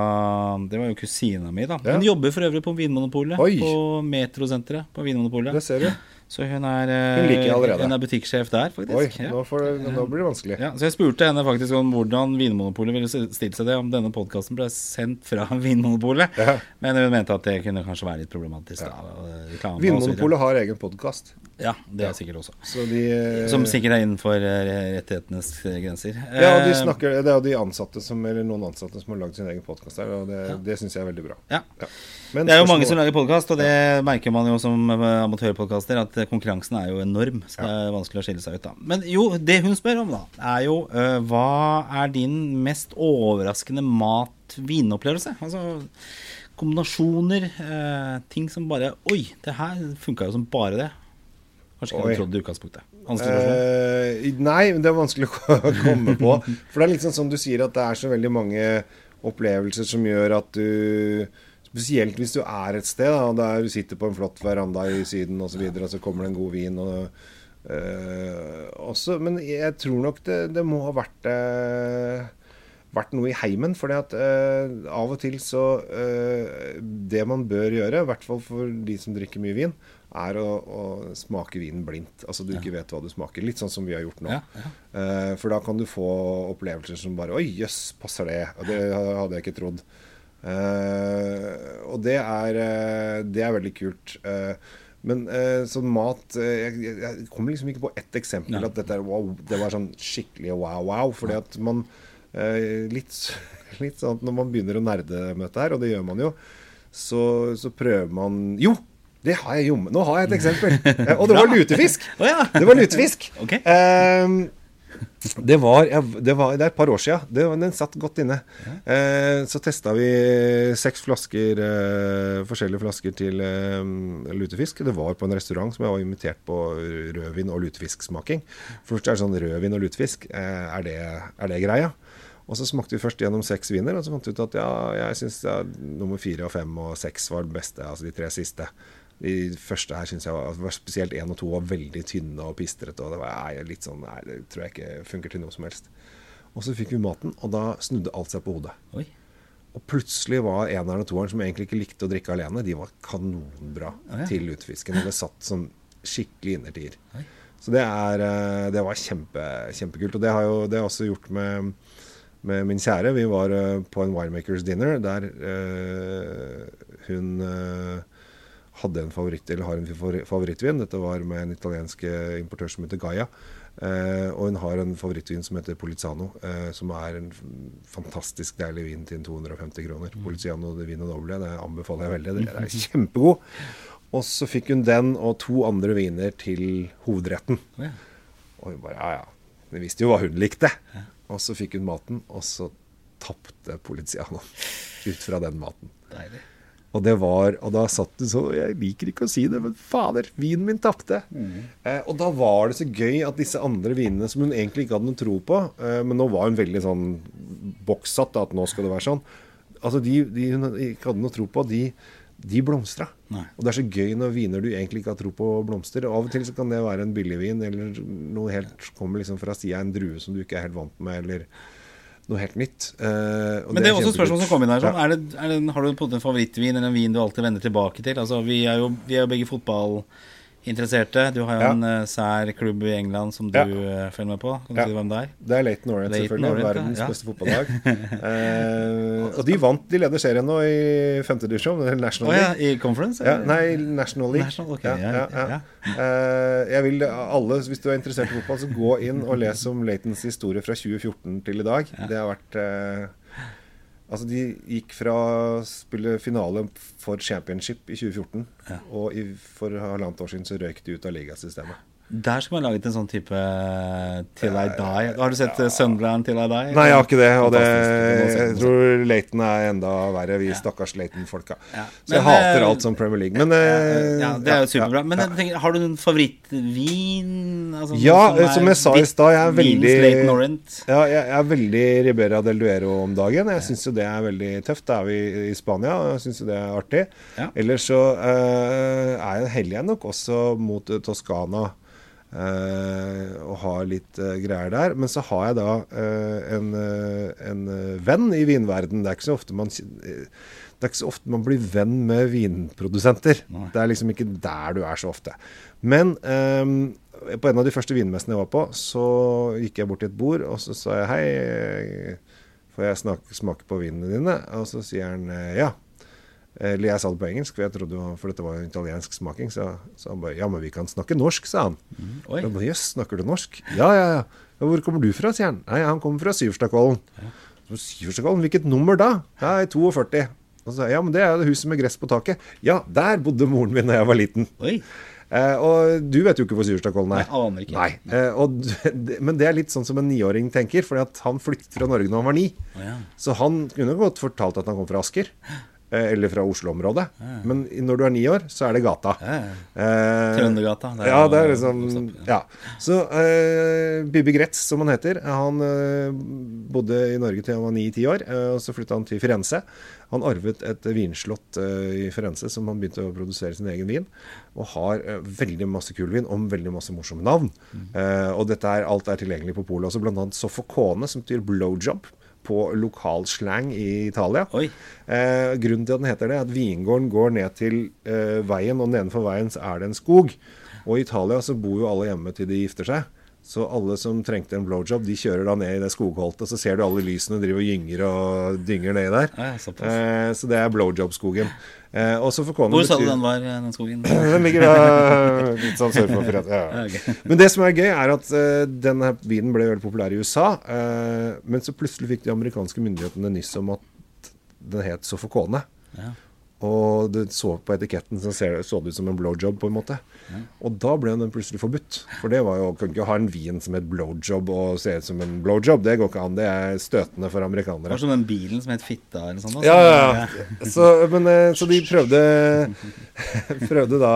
Det var jo kusina mi, da. Ja. Hun jobber for øvrig på Vinmonopolet. Oi. På Metrosenteret på Vinmonopolet. Det ser du. Så hun er, eh, Hun er butikksjef der, faktisk. Oi, Ja. nå, får det, nå blir det vanskelig. Ja, så jeg spurte henne faktisk om hvordan Vinmonopolet ville stilt seg det om denne podkasten ble sendt fra Vinmonopolet. Ja. Men hun mente at det kunne kanskje være litt problematisk. Da, videre. Vinmonopolet har egen podkast. Ja, det er sikkert også. Så de Som sikkert er innenfor eh, rettighetenes eh, grenser. Ja, og de Eh, snakker, Det er jo de ansatte som, eller noen ansatte som har lagd sin egen podkast der, og det, det syns jeg er veldig bra. Ja. Men Det er jo mange som lager podkast, og det merker man jo som eh, amatørpodkaster, at konkurransen er jo enorm. Så det er vanskelig å skille seg ut, da. Men jo, det hun spør om, da, er jo uh, hva er din mest overraskende mat-vinopplevelse? Altså kombinasjoner, uh, ting som bare Oi, det her funka jo som bare det. Kanskje ikke Oi. hadde trodd det i utgangspunktet. Uh. Nei, men det er vanskelig å komme på. For det er liksom sånn som du sier, at det er så veldig mange opplevelser som gjør at du Spesielt hvis du er et sted, da, der du sitter på en flott veranda i Syden osv., og, så videre, og så kommer det en god vin. Og, øh, også, men jeg tror nok det, det må ha vært øh, vært noe i heimen. For at eh, av og til så Det man bør gjøre, i hvert fall for de som drikker mye vin, er å, å smake vinen blindt. Altså du ikke vet hva du smaker. Litt sånn som vi har gjort nå. Ja, ja. Uh, for da kan du få opplevelser som bare Oi, jøss, passer det? Og det hadde jeg ikke trodd. Eh, og det er, eh, det er veldig kult. Eh, men eh, sånn mat eh, jeg, jeg- kommer liksom ikke på ett eksempel Nei. at dette er wow, det var sånn skikkelig wow-wow. Fordi at man eh, litt, litt sånn at når man begynner å nerde med dette her, og det gjør man jo, så, så prøver man Jo! Det har jeg jo. Nå har jeg et eksempel. Eh, og det var lutefisk! Det var lutefisk. Ok. Ehm, det, var, det var Det er et par år sia. Den satt godt inne. Eh, så testa vi seks flasker eh, forskjellige flasker til eh, lutefisk. Det var på en restaurant som jeg var invitert på rødvin- og lutefisksmaking. Først er det sånn rødvin og lutefisk. Eh, er, det, er det greia? Og så smakte vi først gjennom seks viner, og så fant vi ut at ja, jeg syns ja, nummer fire og fem og seks var det beste. Altså de tre siste. De første her synes jeg var, spesielt én og to var veldig tynne og pistrete. Og det var litt sånn Nei, det tror jeg ikke funker til noe som helst. Og så fikk vi maten, og da snudde alt seg på hodet. Oi. Og plutselig var eneren og toeren, som egentlig ikke likte å drikke alene, de var kanonbra oh, ja. til lutefisken. Og det satt som skikkelig innertier. Så det, er, eh, det var kjempe, kjempekult. Og det har jo det har også gjort med, med min kjære. Vi var eh, på en winemakers dinner der øh, hun eh, hadde en favoritt, eller har en favorittvin. Dette var med en italiensk eh, importør som heter Gaia. Eh, og hun har en favorittvin som heter Poliziano, eh, som er en fantastisk deilig vin til 250 kroner. Poliziano de Vino Doble, det anbefaler jeg veldig. Det er kjempegod. Og så fikk hun den og to andre viner til hovedretten. Ja. Og hun bare ja, ja. Hun visste jo hva hun likte. Og så fikk hun maten, og så tapte Poliziano ut fra den maten. Deilig. Og det var, og da satt du sånn Jeg liker ikke å si det, men fader, vinen min tapte. Eh, og da var det så gøy at disse andre vinene, som hun egentlig ikke hadde noe tro på eh, Men nå var hun veldig sånn bokssatt, at nå skal det være sånn. Altså De, de hun ikke hadde noe tro på, de, de blomstra. Nei. Og det er så gøy når viner du egentlig ikke har tro på, blomster. Av og til så kan det være en billigvin, eller noe helt kommer liksom fra sida av en drue som du ikke er helt vant med, eller noe helt nytt. Uh, og Men det er også et spørsmål som kom inn her. Sånn. Ja. Er det, er det, har du på en favorittvin eller en vin du alltid vender tilbake til? Altså, vi er jo, vi er jo begge fotballinteresserte. Du har jo Ja. en eh, sær klubb i England som du Ja. eh, følger med på. Kan du Ja. si hvem det er? Det er Leighton Orient, selvfølgelig. Orient, verdens beste fotballag. eh, og de vant, de leder serien nå i femte divisjon, National oh, ja, League. i conference? Ja, eller? nei, National League. National, okay. Eh, jeg vil alle, Hvis du er interessert i fotball, så gå inn og les om Leightons historie fra 2014 til i dag. Det har vært eh, Altså, de gikk fra å spille finale for championship i 2014, Ja. og i, for halvannet år siden så røyk de ut av ligasystemet. Der skulle man laget en sånn type Till I Die. Har du sett ja. Sunderland Till I Die? Nei, jeg har ikke det. Og det, jeg tror Leighton er enda verre. Vi stakkars Leighton-folka. Ja. Så jeg Men, hater eh, alt som Premier League. Men eh, Ja, det er jo superbra. Men ja. tenker, har du en favorittvin? Altså, Ja, som, som jeg sa i stad, jeg er veldig- Ja, jeg er veldig Ribera del Duero om dagen. Jeg syns jo det er veldig tøft. Da er vi i Spania, og jeg syns jo det er artig. Ja. Ellers så uh, er jeg heldig nok også mot eh, Toskana. Eh, og har litt eh, greier der. Men så har jeg da eh, en, en venn i vinverden. Det er ikke så ofte man det er ikke så ofte man blir venn med vinprodusenter. Nei. Det er liksom ikke der du er så ofte. Men um, på en av de første vinmessene jeg var på, så gikk jeg bort til et bord, og så sa jeg hei, får jeg smake på vinene dine? Og så sier han ja. Eller jeg sa det på engelsk, for jeg trodde for dette var en italiensk smaking. Så, så han bare ja, men vi kan snakke norsk, sa han. Bare, Jøss, snakker du norsk? Ja, ja, ja. Hvor kommer du fra, sier han. Nei, han kommer fra Syverstadkollen. Ja. Syverstadkollen, hvilket nummer da? Nei, 42. Og så sa jeg ja, men det er jo det huset med gress på taket. Ja, der bodde moren min da jeg var liten. Oi. Eh, og du vet jo ikke hvor Syverstadkollen er. Jeg aner ikke. Eh, og, men det er litt sånn som en niåring tenker, fordi han flyttet fra Norge når han var ni. Oh, ja. Så han kunne godt fortalt at han kom fra Asker. eh, Eller fra Oslo-området. Men når du er ni år, så er det gata. Ja, ja. Eh, Trøndergata. det er ja, det er liksom Ja. Så eh, Bibi Gretz, som han heter, han eh, bodde i Norge til han var ni-ti år. eh, og så flytta han til Firenze. Han arvet et vinslott eh, i Firenze som han begynte å produsere sin egen vin. Og har veldig masse kul vin om veldig masse morsomme navn. Eh, og dette er, alt er tilgjengelig på polet også, blant annet Sofocone, som betyr blowjob på lokalslang i Italia. Eh, grunnen til at den heter det, er at vingården går ned til eh, veien, og nedenfor veien er det en skog. Og i Italia så bor jo alle hjemme til de gifter seg. Så alle som trengte en blowjob, de kjører da ned i det skogholtet. Så ser du alle lysene driver og gynger og dynger nedi der. Eh, så det er blowjob-skogen. Eh, Hvor sa du den var, den skogen? den ligger da litt sånn sør for Firenze. Ja. Men det som er gøy, er at uh, denne vinen ble veldig populær i USA. Uh, men så plutselig fikk de amerikanske myndighetene nyss om at den het Sofocone. Ja. Og du så på etiketten så ser, så det ut som en blowjob, på en måte. Og da ble den plutselig forbudt. For det var jo, kunne ikke ha en vin som het blowjob og se ut som en blowjob. Det går ikke an. Det er støtende for amerikanere. Det var som den bilen som het Fitta eller sånn. Ja, ja, ja. Så, men, eh, så de prøvde Prøvde da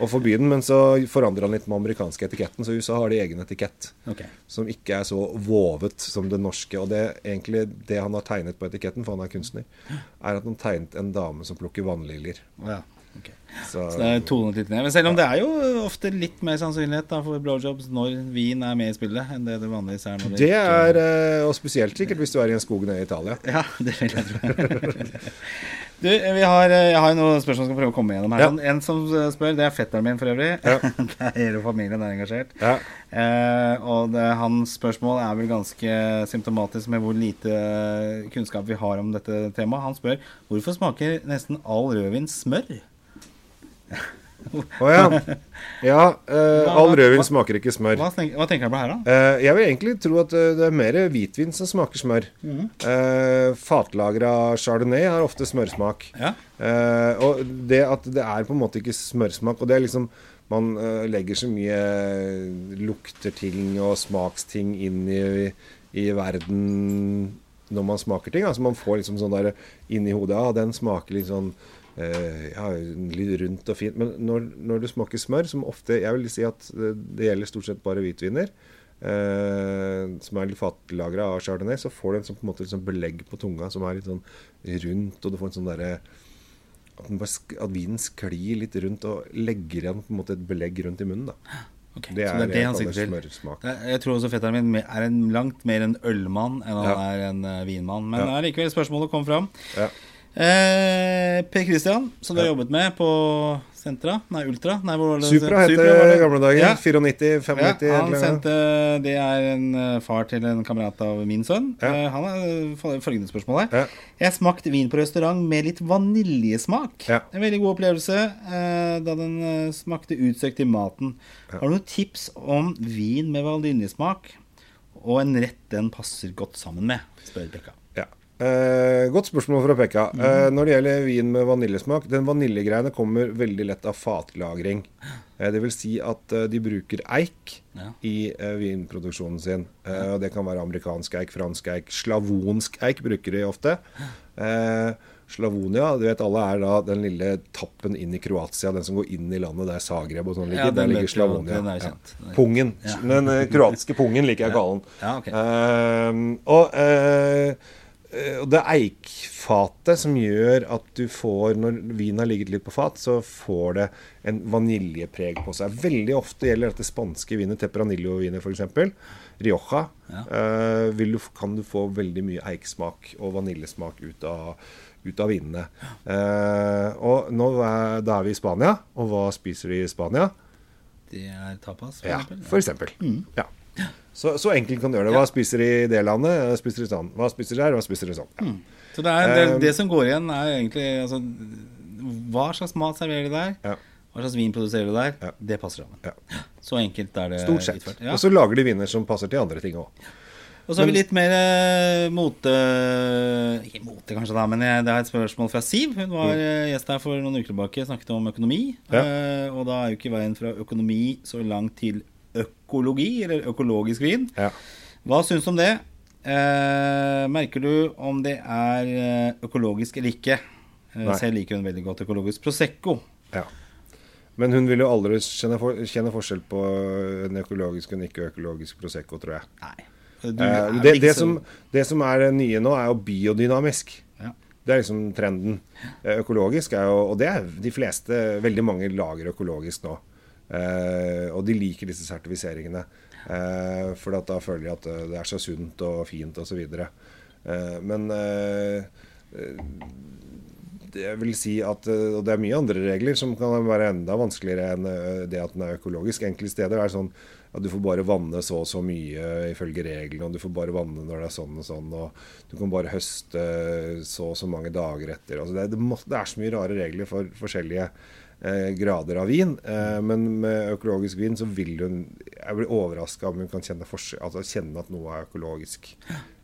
å forby den, men så forandra han litt med amerikanske etiketten. Så USA har de egen etikett Okay. som ikke er så vovet som det norske. Og det egentlig det han har tegnet på etiketten, for han er kunstner, er at han tegnet en dame som plukker vannliljer. Ja, Okay. Så, Så det er tonet litt ned. Men selv om det er jo ofte litt mer sannsynlighet da, for blowjobs når vin er med i spillet, enn det det vanligvis er når det det er eh, Og spesielt sikkert hvis du er i en skog nede i Italia. Ja, det vil jeg tro. Du, vi har, eh, jeg har noen spørsmål som skal prøve å komme gjennom her. Ja. Sånn, En som eh, spør, det er fetteren min for øvrig. Ja. det er hele familien er engasjert. Ja. Eh, og det, hans spørsmål er vel ganske symptomatisk med hvor lite kunnskap vi har om dette temaet. Han spør hvorfor smaker nesten all rødvin smør? Å ja. ja eh, all rødvin smaker ikke smør. Hva, tenk, hva tenker du på her, da? Eh, jeg vil egentlig tro at eh, det er mer hvitvin som smaker smør. Mm. Eh, Fatlagra chardonnay har ofte smørsmak. Ja. Eh, og det at det er på en måte ikke smørsmak, og det er liksom Man eh, legger så mye lukterting og smaksting inn i, i verden når man smaker ting. Altså Man får liksom sånn der inni hodet Ja, den smaker litt sånn ja, litt rundt og fint. Men når, når du smaker smør, som ofte Jeg vil si at det, gjelder stort sett bare hvitviner. Eh, som er litt fatlagra av chardonnay, så får du en sånn, på en måte, sånn belegg på tunga som er litt sånn rundt, og du får en sånn derre at, at vinen sklir litt rundt og legger igjen på en måte et belegg rundt i munnen. da Okay, Det er det er det han sitter sikter til. Jeg tror også fetteren min er en langt mer en ølmann enn han Ja. er en eh, vinmann. Men Ja. likevel, spørsmålet kom fram. Ja. Eh, per Christian, som du har jobbet med på Sentra Nei, Ultra. Nei, hvor var det? Supra het Supra, det i gamle dager. Ja. 94, 95 Ja, han sendte Det er en eh, far til en kamerat av min sønn. Ja. Eh, han har følgende spørsmål her. Ja. Jeg smakte vin på restaurant med litt vaniljesmak. En veldig god opplevelse eh, da den smakte utsøkt i maten. Har du noen tips om vin med vaniljesmak og en rett den passer godt sammen med? spør Pekka. Eh, godt spørsmål fra Pekka. Mhm. Eh, når det gjelder vin med vaniljesmak Den vaniljegreiene kommer veldig lett av fatlagring. Eh, det vil si at eh, de bruker eik Ja. i eh, vinproduksjonen sin. Eh, og Det kan være amerikansk eik, fransk eik, slavonsk eik bruker de ofte. Eh, Slavonia, du vet alle er da den lille tappen inn i Kroatia, den som går inn i landet der Zagreb og sånn ligger. Ja, der ligger Slavonia. Ja. Pungen. Den kroatiske pungen liker jeg å kalle den. Ja, okay. Og og det er eikfatet som gjør at du får, når vinen har ligget litt på fat, så får det en vaniljepreg på seg. Veldig ofte gjelder dette spanske viner, Tepranillo-viner f.eks. Rioja. Ja. eh, du, kan du få veldig mye eiksmak og vaniljesmak ut av, ut av vinene. Eh, og nå er, da er vi i Spania, og hva spiser de i Spania? Det er tapas, for Ja, eksempel. for eksempel. Mm. Ja. Så, så enkelt kan du gjøre det. Hva spiser de i det landet? Spiser de sånn? Hva spiser de her? Hva spiser de sånn? Ja. Så det, er, det, Um, det som går igjen, er egentlig altså, Hva slags mat serverer de der? Ja. Hva slags vin produserer du der? Ja. Det passer sammen. Ja. Så enkelt er det Stort sett. Ja. Og så lager de viner som passer til andre ting òg. Og så har vi litt mer eh, mote Ikke mote, kanskje, da, men jeg, det er et spørsmål fra Siv. Hun var mm. gjest her for noen uker tilbake snakket om økonomi. Eh, og da er jo ikke veien fra økonomi så langt til økologi, eller økologisk vin. Ja. Hva syns du om det? Eh, merker du om det er eh, økologisk eller ikke? Eh, selv liker hun veldig godt økologisk Prosecco. ja. Men hun vil jo aldri kjenne, for, kjenne forskjell på en økologisk og en ikke-økologisk Prosecco, tror jeg. Nei. Du Eh, det, det, som, det som er det nye nå, er jo biodynamisk. ja. Det er liksom trenden. Eh, Økologisk er jo Og det er de fleste Veldig mange lager økologisk nå. Eh, og de liker disse sertifiseringene. Eh, for da føler de at eh, det er så sunt og fint osv. Eh, men eh, eh, jeg vil si at Og det er mye andre regler som kan være enda vanskeligere enn det at den er økologisk. Enkelte steder er det sånn at du får bare vanne så og så mye ifølge reglene, og du får bare vanne når det er sånn og sånn, og du kan bare høste så og så mange dager etter. Altså det, er, det, er så mye rare regler for forskjellige grader av vin. Eh, men med økologisk vin så vil hun Jeg blir overraska om hun kan kjenne, altså kjenne at noe er økologisk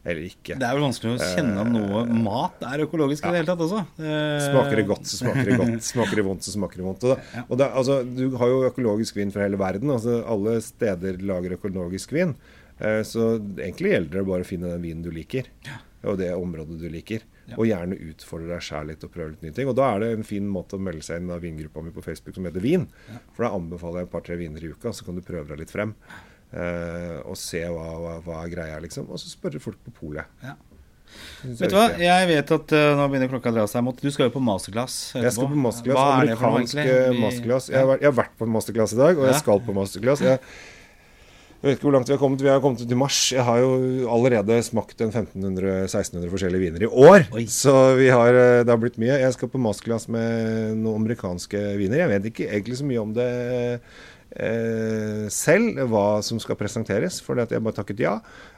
eller ikke. Det er vel vanskelig å kjenne om noe mat er økologisk i det hele tatt også. Eh, Smaker det godt, så smaker det godt. Smaker det vondt, så smaker det vondt. Og, da, og da, altså, du har jo økologisk vin fra hele verden. Altså, alle steder lager økologisk vin. Eh, så egentlig gjelder det bare å finne den vinen du liker, og det området du liker. Og gjerne utfordre deg sjæl litt og prøve litt nye ting. Og da er det en fin måte å melde seg inn av vingruppa mi på Facebook som heter Vin. For da anbefaler jeg et par-tre viner i uka, så kan du prøve deg litt frem. eh, og se hva, hva, hva er greia, liksom. Og så spørre folk på polet. Ja. Vet du hva, jeg vet at uh, nå begynner klokka å dra seg mot Du skal jo på masterclass etterpå. Jeg skal på masterclass, Hva er amerikansk eh, masterclass. Jeg har, jeg har vært på masterclass i dag, og Ja. jeg skal på masterclass. Jeg, jeg vet ikke hvor langt vi har kommet. Vi har kommet til mars. Jeg har jo allerede smakt en 1500-1600 forskjellige viner i år. Oi. Så vi har, eh, det har blitt mye. Jeg skal på masterclass med noen amerikanske viner. Jeg vet ikke egentlig så mye om det eh, selv, hva som skal presenteres, for jeg bare takket ja.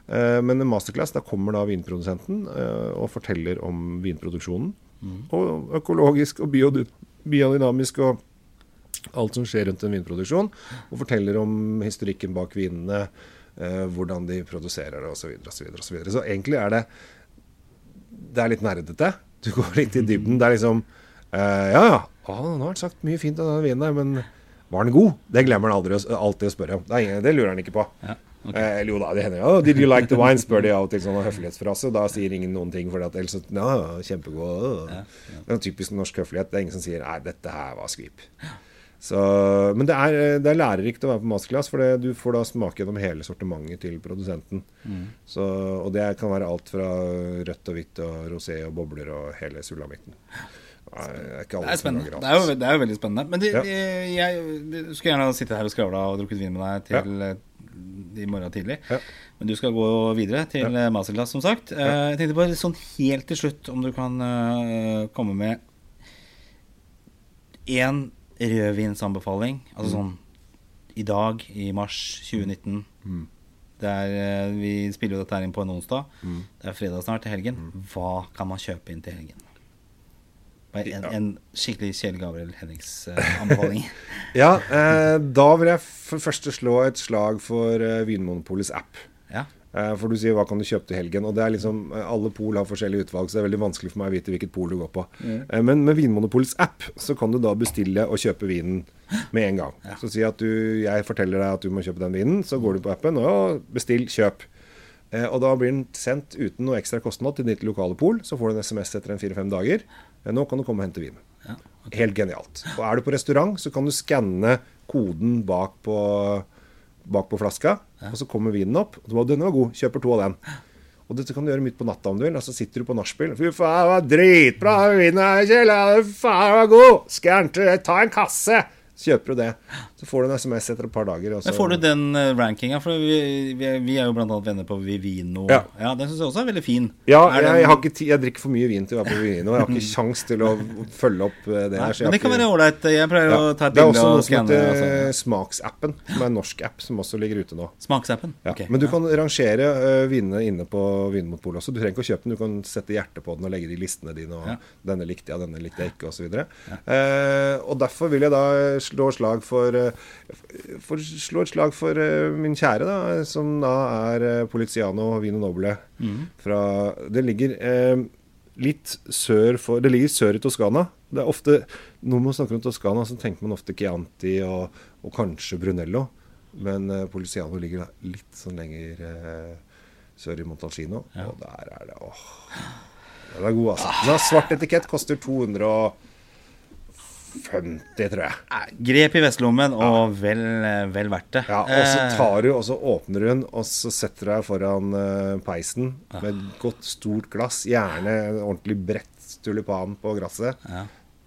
Eh, men en masterclass, da kommer da vinprodusenten eh, og forteller om vinproduksjonen. Og økologisk og biody- biodynamisk og alt som skjer rundt en vinproduksjon. Og forteller om historikken bak vinene, eh, hvordan de produserer det osv. Så, og så, så egentlig er det Det er litt nerdete. Du går litt i dybden. Det er liksom eh, Ja, ja, ah, nå har han sagt mye fint om denne vinen, der, men var den god? Det glemmer han aldri alltid å spørre om. Det, ingen, det lurer han ikke på. Ja, ok. Eh, eller jo da, det hender jo. Oh, did you like the wine? spør de av og til sånn høflighetsfrase. Da sier ingen noen ting, for ellers så Ja, kjempegod. øh. Det er en typisk norsk høflighet. Det er ingen som sier Nei, dette her var skvip. Så, men det er, det er lærerikt å være på masterclass, for det, du får da smake gjennom hele sortimentet til produsenten. Så, og det kan være alt fra rødt og hvitt og rosé og bobler og hele sulamitten. Det er Det er spennende. Det er, jo, det er jo veldig spennende. Men de, Ja. jeg, jeg skulle gjerne sitte her og skravla og drukket vin med deg til ja. i morgen tidlig. Ja. Men du skal gå videre til ja. masterclass, som sagt. Eh, Jeg tenkte bare sånn helt til slutt om du kan eh, komme med én rødvinsanbefaling. Altså Mm. sånn i dag, i mars 2019. Det er, eh, vi spiller jo dette her inn på en onsdag. Mm. Det er fredag snart til helgen. Hva kan man kjøpe inn til helgen? Bare En, Ja. en skikkelig Kjell Gabriel Hennings-anbefaling. Ja, eh, da vil jeg for første slå et slag for uh, Vinmonopolets app. Ja. Eh, For du sier hva kan du kjøpe til helgen? Og det er liksom, eh, Alle pol har forskjellige utvalg, så det er veldig vanskelig for meg å vite hvilket pol du går på. Mm. Men med Vinmonopolets app så kan du da bestille og kjøpe vinen med en gang. Så si at du, jeg forteller deg at du må kjøpe den vinen, så går du på appen og bestill, kjøp. Og da blir den sendt uten noe ekstra kostnad til ditt lokale pol. Så får du en SMS etter en fire-fem dager. Nå kan du komme og hente vin. ja. Helt genialt. Og er du på restaurant, så kan du skanne koden bak på, bak på flaska, og så kommer vinen opp. Og du bare, 'Denne var god. Kjøper to av den'. Og dette kan du gjøre midt på natta om du vil. Og så sitter du på nachspiel 'Fy faen, det var dritbra vin her, Kjell. Fy faen, det var god. Skal jeg Ta en kasse!' Så kjøper du det. Så får du en SMS etter et par dager. Også. Men får du den uh, rankinga? For vi, vi, vi er jo blant annet venner på Vivino. Ja. Den syns jeg også er veldig fin. Ja, jeg, jeg, har ikke jeg drikker for mye vin til å være på Vivino. Jeg har ikke kjangs til å følge opp eh, det Nei, her. så men det kan være ålreit. Jeg pleier Ja. å ta et Det er også noe som heter Altså. Smaksappen, som er en norsk app, som også ligger ute nå. Smaksappen. Ja. Okay. Men du kan rangere uh, vinene inne på Vinmonopolet også. Du trenger ikke å kjøpe den, du kan sette hjerte på den og legge det i listene dine. Og Ja. 'Denne likte jeg, denne likte jeg ikke', osv. Uh, og derfor vil jeg da slå slag for, uh, for Slå et slag for uh, min kjære, da, som da er uh, Poliziano Vino Noble. Mm. Fra, det ligger eh, litt sør for Det ligger sør i Toskana. Det er ofte, Når man snakker om Toskana, så tenker man ofte Chianti og, og kanskje Brunello. Men eh, Poliziano ligger da litt sånn lenger eh, sør i Montalcino. Ja. Og der er det åh. Den er god, altså. Den har svart etikett, koster 250, tror jeg. Grep i vestlommen, og vel, eh, vel verdt det. Ja, Og så Eh, tar du, og så åpner du den, og så setter du deg foran eh, peisen med et godt, stort glass. Gjerne en ordentlig bredt tulipan på glasset. ja,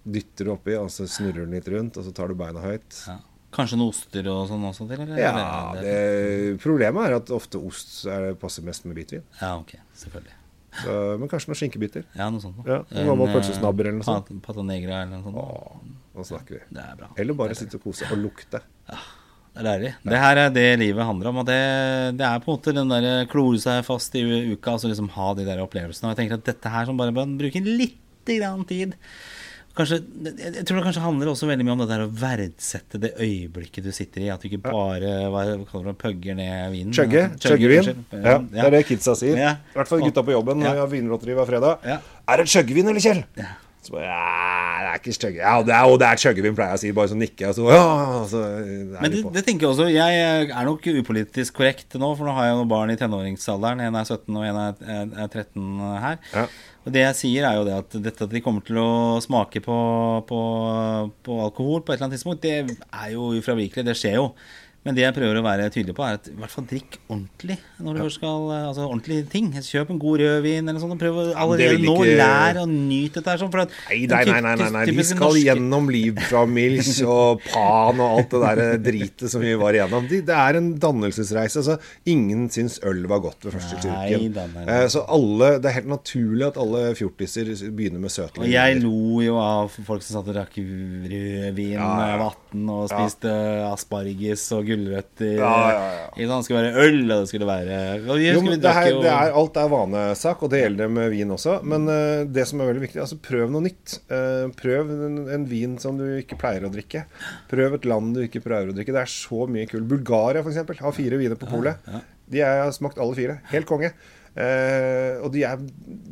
Dytter du oppi, og så snurrer den litt rundt, og så tar du beina høyt. ja. Kanskje noen oster og sånn også til? Eller? Ja, det, Problemet er at ofte ost er, passer mest med hvitvin. ja, ok. Selvfølgelig. Så, men kanskje noen skinkebiter. Ja, noe sånt. Ja, noen gammel pølsesnabber eller noe sånt. Pata negra eller noe sånt. Åh, nå snakker vi. Det er bra. Eller bare sitte og kose og lukte. Det er deilig. Det her er det livet handler om. Og det, det er på en måte den der klore seg fast i uka, altså liksom ha de der opplevelsene. Og jeg tenker at dette her som bare bør bruke litt grann tid Kanskje, jeg tror det kanskje handler også veldig mye om det der å verdsette det øyeblikket du sitter i. At du ikke bare hva kaller det, pugger ned vinen. Chugge. Chuggevin. Ja, Ja, det er det kidsa sier. Ja. I hvert fall gutta på jobben når vi har vinlotteri hver fredag. Er det chuggevin eller, Kjell? Ja. Så bare, ja, det er ikke chugge. Ja, det er, det er chuggevin, pleier jeg å si. Bare så nikker jeg. Så, ja, så Men det, det tenker jeg også. Jeg er nok upolitisk korrekt nå, for nå har jeg noen barn i tenåringsalderen. En er 17 og en er, er, er 13 her. Ja. Og det jeg sier, er jo det at dette at de kommer til å smake på, på, på alkohol på et eller annet tidspunkt, det er jo ufravikelig. Det skjer jo. Men det jeg prøver å være tydelig på, er at i hvert fall drikk ordentlig. Når du skal, Altså ordentlige ting. Kjøp en god rødvin eller sånn. Og prøv allerede nå ikke- lære å nyte dette. Sånn, for at Nei, nei, nei, nei, nei, nei. Vi skal norske- gjennom mils og Pan og alt det der dritet som vi var igjennom. De- Det er en dannelsesreise. Altså, ingen syns øl var godt ved første nei. Eh, Så alle, det er helt naturlig at alle fjortiser begynner med søtlige Og jeg lo jo av folk som satt og drakk rødvin Ja, ja. og vann og Ja. spiste asparges og gulrøtter. Ja, ja, ja. Det skulle være øl, og det skulle være og Jo, det, her, det er, alt er vanesak, og det gjelder med vin også. Men uh, det som er veldig viktig, altså prøv noe nytt. Uh, prøv en, en vin som du ikke pleier å drikke. Prøv et land du ikke pleier å drikke. Det er så mye kult. Bulgaria f.eks. har fire viner på polet. De er, jeg har smakt alle fire. Helt konge. Uh, og de er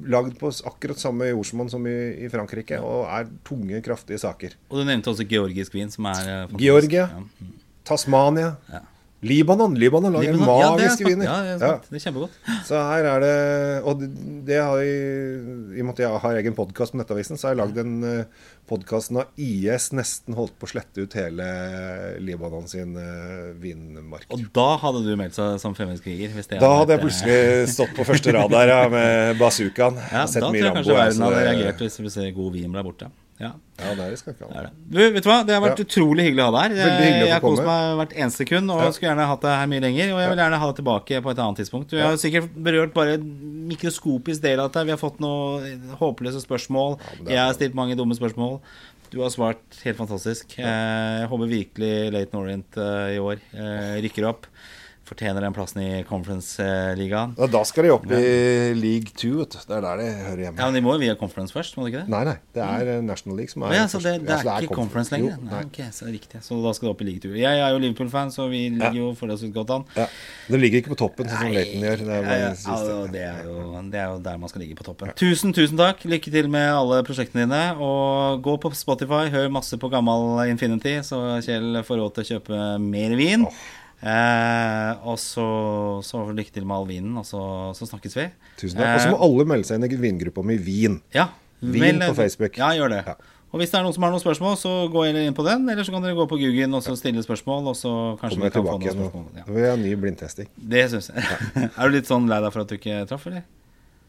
lagd på akkurat samme jordsmonn som i, i Frankrike, og er tunge, kraftige saker. Og du nevnte også georgisk vin, som er fantastisk. Georgia. Ja. Tasmania. Ja. Libanon. Libanon lager Libanon, magiske ja, viner. Ja, det Ja. det er kjempegodt. Så her er det Og det, har jeg I og med at jeg har egen podkast på Nettavisen, så har jeg lagd en uh, podkasten av IS nesten holdt på å slette ut hele Libanon sin uh, vinmark. Og da hadde du meldt seg som fremmedkriger. Da hadde jeg eh, plutselig stått på første rad der ja, med bazookaen. Ja, Sett da tror jeg kanskje verden hadde reagert hvis vi ser god vin ble borte. Ja, Ja, det er det skal ikke ha. Du, vet du hva? Det har vært Ja. utrolig hyggelig å ha deg her. Jeg har kost meg hvert eneste sekund og Ja. skulle gjerne hatt deg her mye lenger. Og jeg vil gjerne ha deg tilbake på et annet tidspunkt. Vi har sikkert berørt bare en mikroskopisk del av dette. Vi har fått noen håpløse spørsmål. er Jeg har stilt mange dumme spørsmål. Du har svart helt fantastisk. Eh, Jeg håper virkelig Late Orient eh, i år eh, rykker opp. Fortjener den plassen i Conference-ligaen. Ja, da skal de opp i League 2, vet du. Det er der de hører hjemme. Ja, men de må jo via Conference først, må de ikke det? Nei, nei. Det er eh, National League som er ja, så det, det er, Ja, så er ikke conference lenger? Jo, Nei, nei. ok, så det er riktig. Så da skal det opp i League 2. Jeg er jo Liverpool-fan, så vi ligger jo forholdsvis godt an. Ja. Det ligger ikke på toppen, sånn som Laton gjør. Det er Ja, ja, det, er jo, det er jo der man skal ligge på toppen. Tusen, tusen takk. Lykke til med alle prosjektene dine. Og gå på Spotify, hør masse på gammel Infinity, så Kjell får råd til å kjøpe mer vin. Eh, og så, så lykke til med all vinen, og så, så snakkes vi. Tusen takk. Og så må alle melde seg inn i vingruppa mi Vin. Ja, Vin vel, på Facebook. Ja, gjør det. Ja. Og hvis det er noen som har noen spørsmål, så gå inn på den. Eller så kan dere gå på Google og så stille spørsmål, og så kanskje vi kan få noen spørsmål. Ja. Da vil jeg ha ny blindtesting. Det syns jeg. er du litt sånn lei deg for at du ikke traff, eller?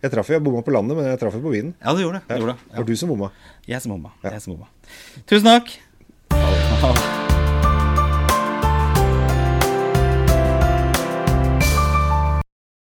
Jeg traff jo, jeg bomma på landet, men jeg traff jo på vinen. Ja, du gjorde det. Du gjorde det. Det var du som bomma. Jeg som bomma. Jeg som bomma. Tusen takk.